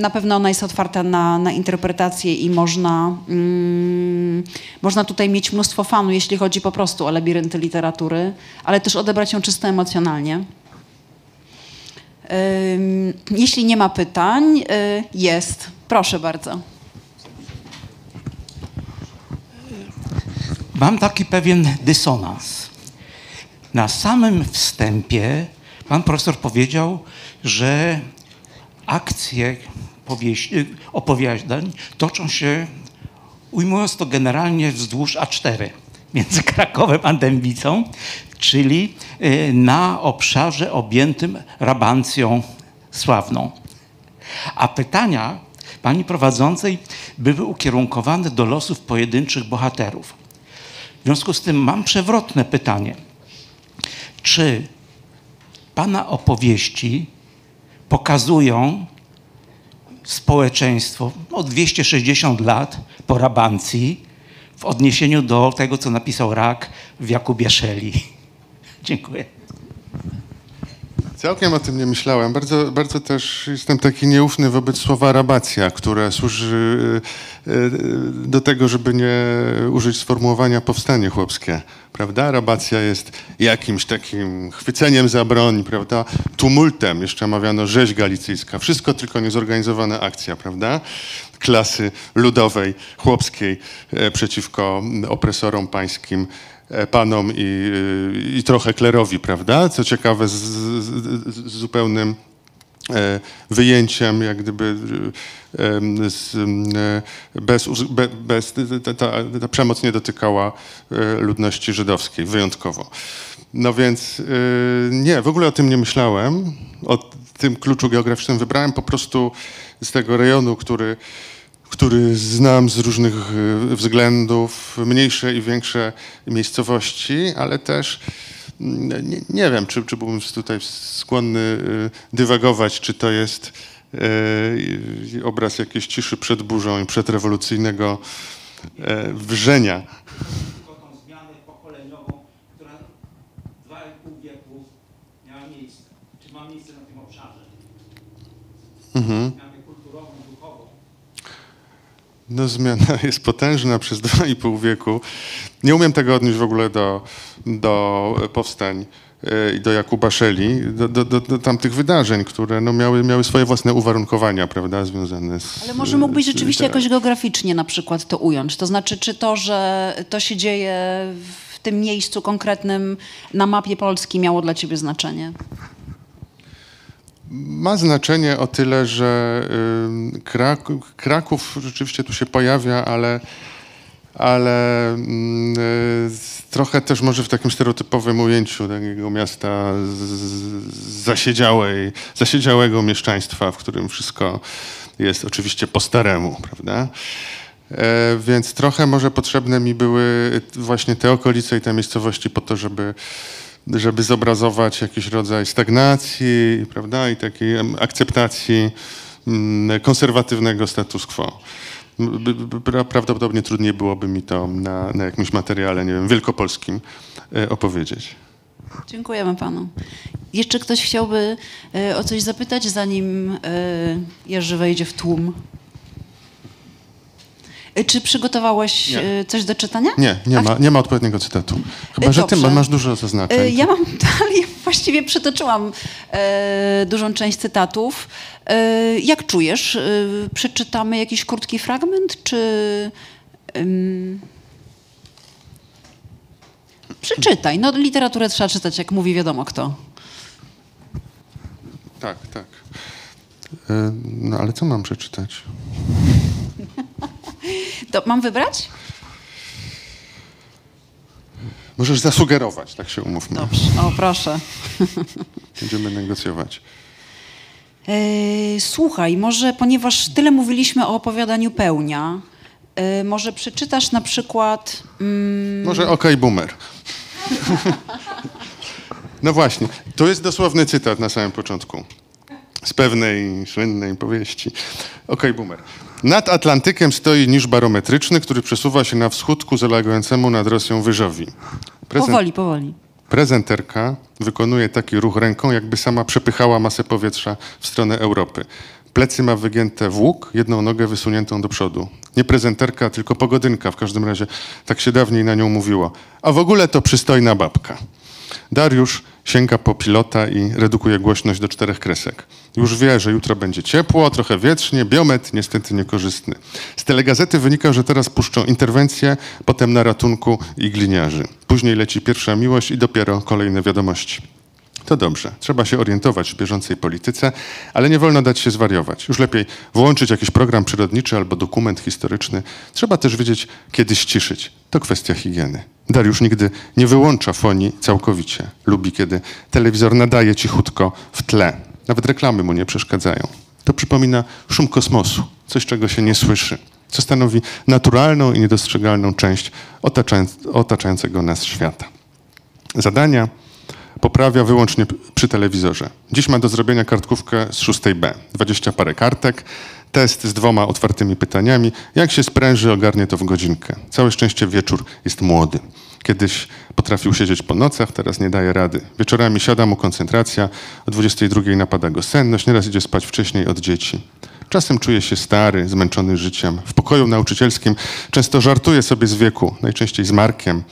Na pewno ona jest otwarta na, na interpretację i można, mm, można tutaj mieć mnóstwo fanu, jeśli chodzi po prostu o labirynty literatury, ale też odebrać ją czysto emocjonalnie. Jeśli nie ma pytań, y, jest. Proszę bardzo. Mam taki pewien dysonans. Na samym wstępie pan profesor powiedział, że akcje powieści, opowiadań toczą się, ujmując to generalnie, wzdłuż A4 między Krakowem a Dębicą, czyli y, na obszarze objętym rabancją sławną. A pytania pani prowadzącej były ukierunkowane do losów pojedynczych bohaterów. W związku z tym mam przewrotne pytanie. Czy Pana opowieści pokazują społeczeństwo o 260 lat po Rabancji w odniesieniu do tego, co napisał Rak w Jakubie Szeli? Dziękuję. Całkiem o tym nie myślałem. Bardzo, bardzo też jestem taki nieufny wobec słowa rabacja, które służy e, e, do tego, żeby nie użyć sformułowania powstanie chłopskie. Prawda? Rabacja jest jakimś takim chwyceniem za broń, prawda? Tumultem, jeszcze mawiano rzeź galicyjska. Wszystko tylko niezorganizowana akcja, prawda? Klasy ludowej, chłopskiej e, przeciwko opresorom pańskim panom i, y, i trochę klerowi, prawda? Co ciekawe, z, z, z zupełnym e, wyjęciem, jak gdyby e, z, e, bez, bez ta, ta, ta przemoc nie dotykała e, ludności żydowskiej wyjątkowo. No więc e, nie, w ogóle o tym nie myślałem, o tym kluczu geograficznym wybrałem po prostu z tego rejonu, który który znam z różnych y, względów, mniejsze i większe miejscowości, ale też mm, nie, nie wiem, czy, czy byłbym tutaj skłonny y, dywagować, czy to jest y, obraz jakiejś ciszy przed burzą i przedrewolucyjnego e, wrzenia. Tylko tą zmianę pokoleniową, która 2,5 wieku miała miejsce, czy ma miejsce na tym obszarze. Zmianę kulturową, duchową. No, zmiana jest potężna przez dwa i pół wieku. Nie umiem tego odnieść w ogóle do, do powstań e, i do Jakuba Szeli, do, do, do, do tamtych wydarzeń, które no, miały, miały swoje własne uwarunkowania, prawda, związane z Ale może mógłbyś rzeczywiście jakoś geograficznie na przykład to ująć? To znaczy, czy to, że to się dzieje w tym miejscu konkretnym na mapie Polski miało dla ciebie znaczenie? Ma znaczenie o tyle, że ym, Kraków, Kraków rzeczywiście tu się pojawia, ale, ale mm, y, trochę też może w takim stereotypowym ujęciu takiego miasta z, z zasiedziałej, zasiedziałego mieszczaństwa, w którym wszystko jest oczywiście po staremu, prawda? E, więc trochę może potrzebne mi były właśnie te okolice i te miejscowości po to, żeby, żeby zobrazować jakiś rodzaj stagnacji, prawda, i takiej akceptacji mm, konserwatywnego status quo. Prawdopodobnie trudniej byłoby mi to na, na jakimś materiale, nie wiem, wielkopolskim e, opowiedzieć. Dziękujemy panu. Jeszcze ktoś chciałby e, o coś zapytać, zanim e, Jerzy wejdzie w tłum? E, Czy przygotowałeś Nie. e, coś do czytania? Nie, nie A ma, nie ma odpowiedniego cytatu. Chyba, że ty Dobrze. masz dużo zaznaczeń. E, Ja mam, ale ja właściwie przytoczyłam e, dużą część cytatów. E, jak czujesz? E, przeczytamy jakiś krótki fragment, czy... ym, przeczytaj. No literaturę trzeba czytać, jak mówi wiadomo kto. Tak, tak. No ale co mam przeczytać? To mam wybrać? Możesz zasugerować, tak się umówmy. Dobrze. O, proszę. Będziemy negocjować. E, słuchaj, może ponieważ tyle mówiliśmy o opowiadaniu pełnia, e, może przeczytasz na przykład... Mm, Może OK Boomer. no właśnie, to jest dosłowny cytat na samym początku. Z pewnej słynnej powieści. OK Boomer. Nad Atlantykiem stoi niż barometryczny, który przesuwa się na wschód ku zalegającemu nad Rosją wyżowi. Prezent- powoli, powoli. Prezenterka wykonuje taki ruch ręką, jakby sama przepychała masę powietrza w stronę Europy. Plecy ma wygięte w łuk, jedną nogę wysuniętą do przodu. Nie prezenterka, tylko pogodynka, w każdym razie tak się dawniej na nią mówiło. A w ogóle to przystojna babka. Dariusz sięga po pilota i redukuje głośność do czterech kresek. Już wie, że jutro będzie ciepło, trochę wietrznie, biometr niestety niekorzystny. Z telegazety wynika, że teraz puszczą interwencję, potem na ratunku i gliniarzy. Później leci pierwsza miłość i dopiero kolejne wiadomości. To dobrze, trzeba się orientować w bieżącej polityce, ale nie wolno dać się zwariować. Już lepiej włączyć jakiś program przyrodniczy albo dokument historyczny. Trzeba też wiedzieć, kiedy ściszyć. To kwestia higieny. Dariusz nigdy nie wyłącza fonii całkowicie. Lubi, kiedy telewizor nadaje cichutko w tle. Nawet reklamy mu nie przeszkadzają. To przypomina szum kosmosu, coś czego się nie słyszy, co stanowi naturalną i niedostrzegalną część otaczając- otaczającego nas świata. Zadania poprawia wyłącznie przy telewizorze. Dziś ma do zrobienia kartkówkę z 6B. 20 parę kartek, test z dwoma otwartymi pytaniami. Jak się spręży, ogarnie to w godzinkę. Całe szczęście wieczór jest młody. Kiedyś potrafił siedzieć po nocach, teraz nie daje rady. Wieczorami siada mu koncentracja, o 22 napada go senność, nieraz idzie spać wcześniej od dzieci. Czasem czuje się stary, zmęczony życiem. W pokoju nauczycielskim często żartuje sobie z wieku, najczęściej z Markiem,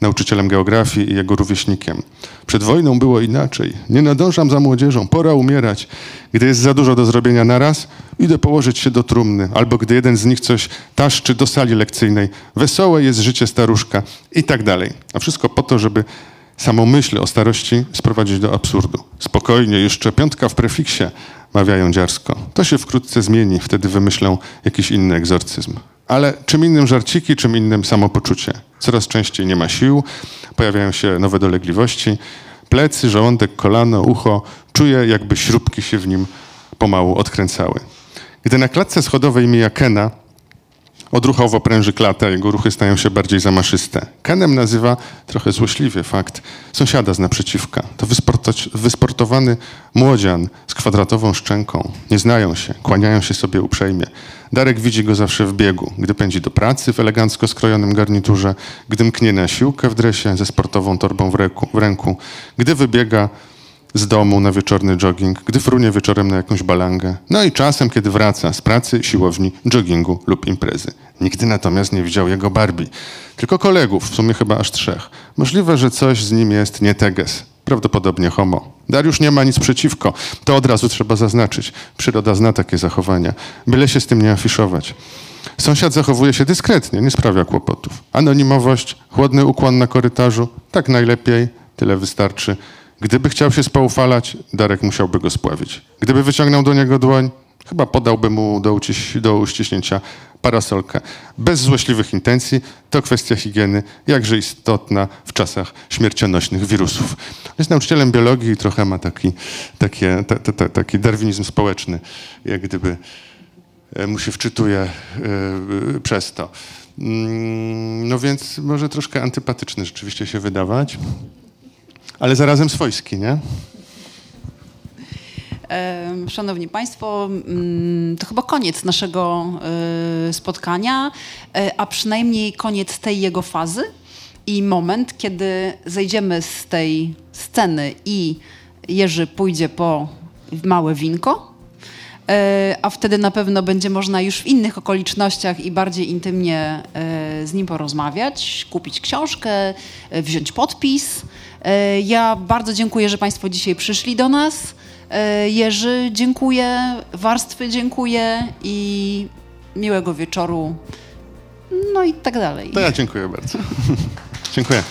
nauczycielem geografii i jego rówieśnikiem. Przed wojną było inaczej. Nie nadążam za młodzieżą, pora umierać. Gdy jest za dużo do zrobienia naraz, idę położyć się do trumny. Albo gdy jeden z nich coś taszczy do sali lekcyjnej. Wesołe jest życie staruszka i tak dalej. A wszystko po to, żeby samą myśl o starości sprowadzić do absurdu. Spokojnie, jeszcze piątka w prefiksie, mawiają dziarsko. To się wkrótce zmieni, wtedy wymyślą jakiś inny egzorcyzm. Ale czym innym żarciki, czym innym samopoczucie. Coraz częściej nie ma sił, pojawiają się nowe dolegliwości. Plecy, żołądek, kolano, ucho. Czuję, jakby śrubki się w nim pomału odkręcały. Gdy na klatce schodowej mija Kena, Odruchowo pręży klatę, jego ruchy stają się bardziej zamaszyste. Kenem nazywa, trochę złośliwie fakt, sąsiada z naprzeciwka. To wysporto- wysportowany młodzian z kwadratową szczęką. Nie znają się, kłaniają się sobie uprzejmie. Darek widzi go zawsze w biegu, gdy pędzi do pracy w elegancko skrojonym garniturze, gdy mknie na siłkę w dresie ze sportową torbą w ręku, w ręku gdy wybiega z domu na wieczorny jogging, gdy frunie wieczorem na jakąś balangę. No i czasem, kiedy wraca z pracy, siłowni, joggingu lub imprezy. Nigdy natomiast nie widział jego Barbie. Tylko kolegów, w sumie chyba aż trzech. Możliwe, że coś z nim jest nie teges. Prawdopodobnie homo. Dariusz nie ma nic przeciwko. To od razu trzeba zaznaczyć. Przyroda zna takie zachowania. Byle się z tym nie afiszować. Sąsiad zachowuje się dyskretnie, nie sprawia kłopotów. Anonimowość, chłodny ukłon na korytarzu, tak najlepiej, tyle wystarczy. Gdyby chciał się spoufalać, Darek musiałby go spławić. Gdyby wyciągnął do niego dłoń, chyba podałby mu do, uciś, do uściśnięcia parasolkę. Bez złośliwych intencji, to kwestia higieny, jakże istotna w czasach śmiercionośnych wirusów. Jest nauczycielem biologii i trochę ma taki, takie, ta, ta, ta, taki darwinizm społeczny, jak gdyby e, mu się wczytuje e, przez to. Mm, No więc może troszkę antypatyczny rzeczywiście się wydawać, ale zarazem swojski, nie? Szanowni Państwo, mm, to chyba koniec naszego e, spotkania, e, a przynajmniej koniec tej jego fazy i moment, kiedy zejdziemy z tej sceny i Jerzy pójdzie po małe winko, e, a wtedy na pewno będzie można już w innych okolicznościach i bardziej intymnie e, z nim porozmawiać, kupić książkę, wziąć podpis. E, Ja bardzo dziękuję, że Państwo dzisiaj przyszli do nas. E, Jerzy, dziękuję, warstwy dziękuję i miłego wieczoru. No i tak dalej. To ja dziękuję bardzo. dziękuję.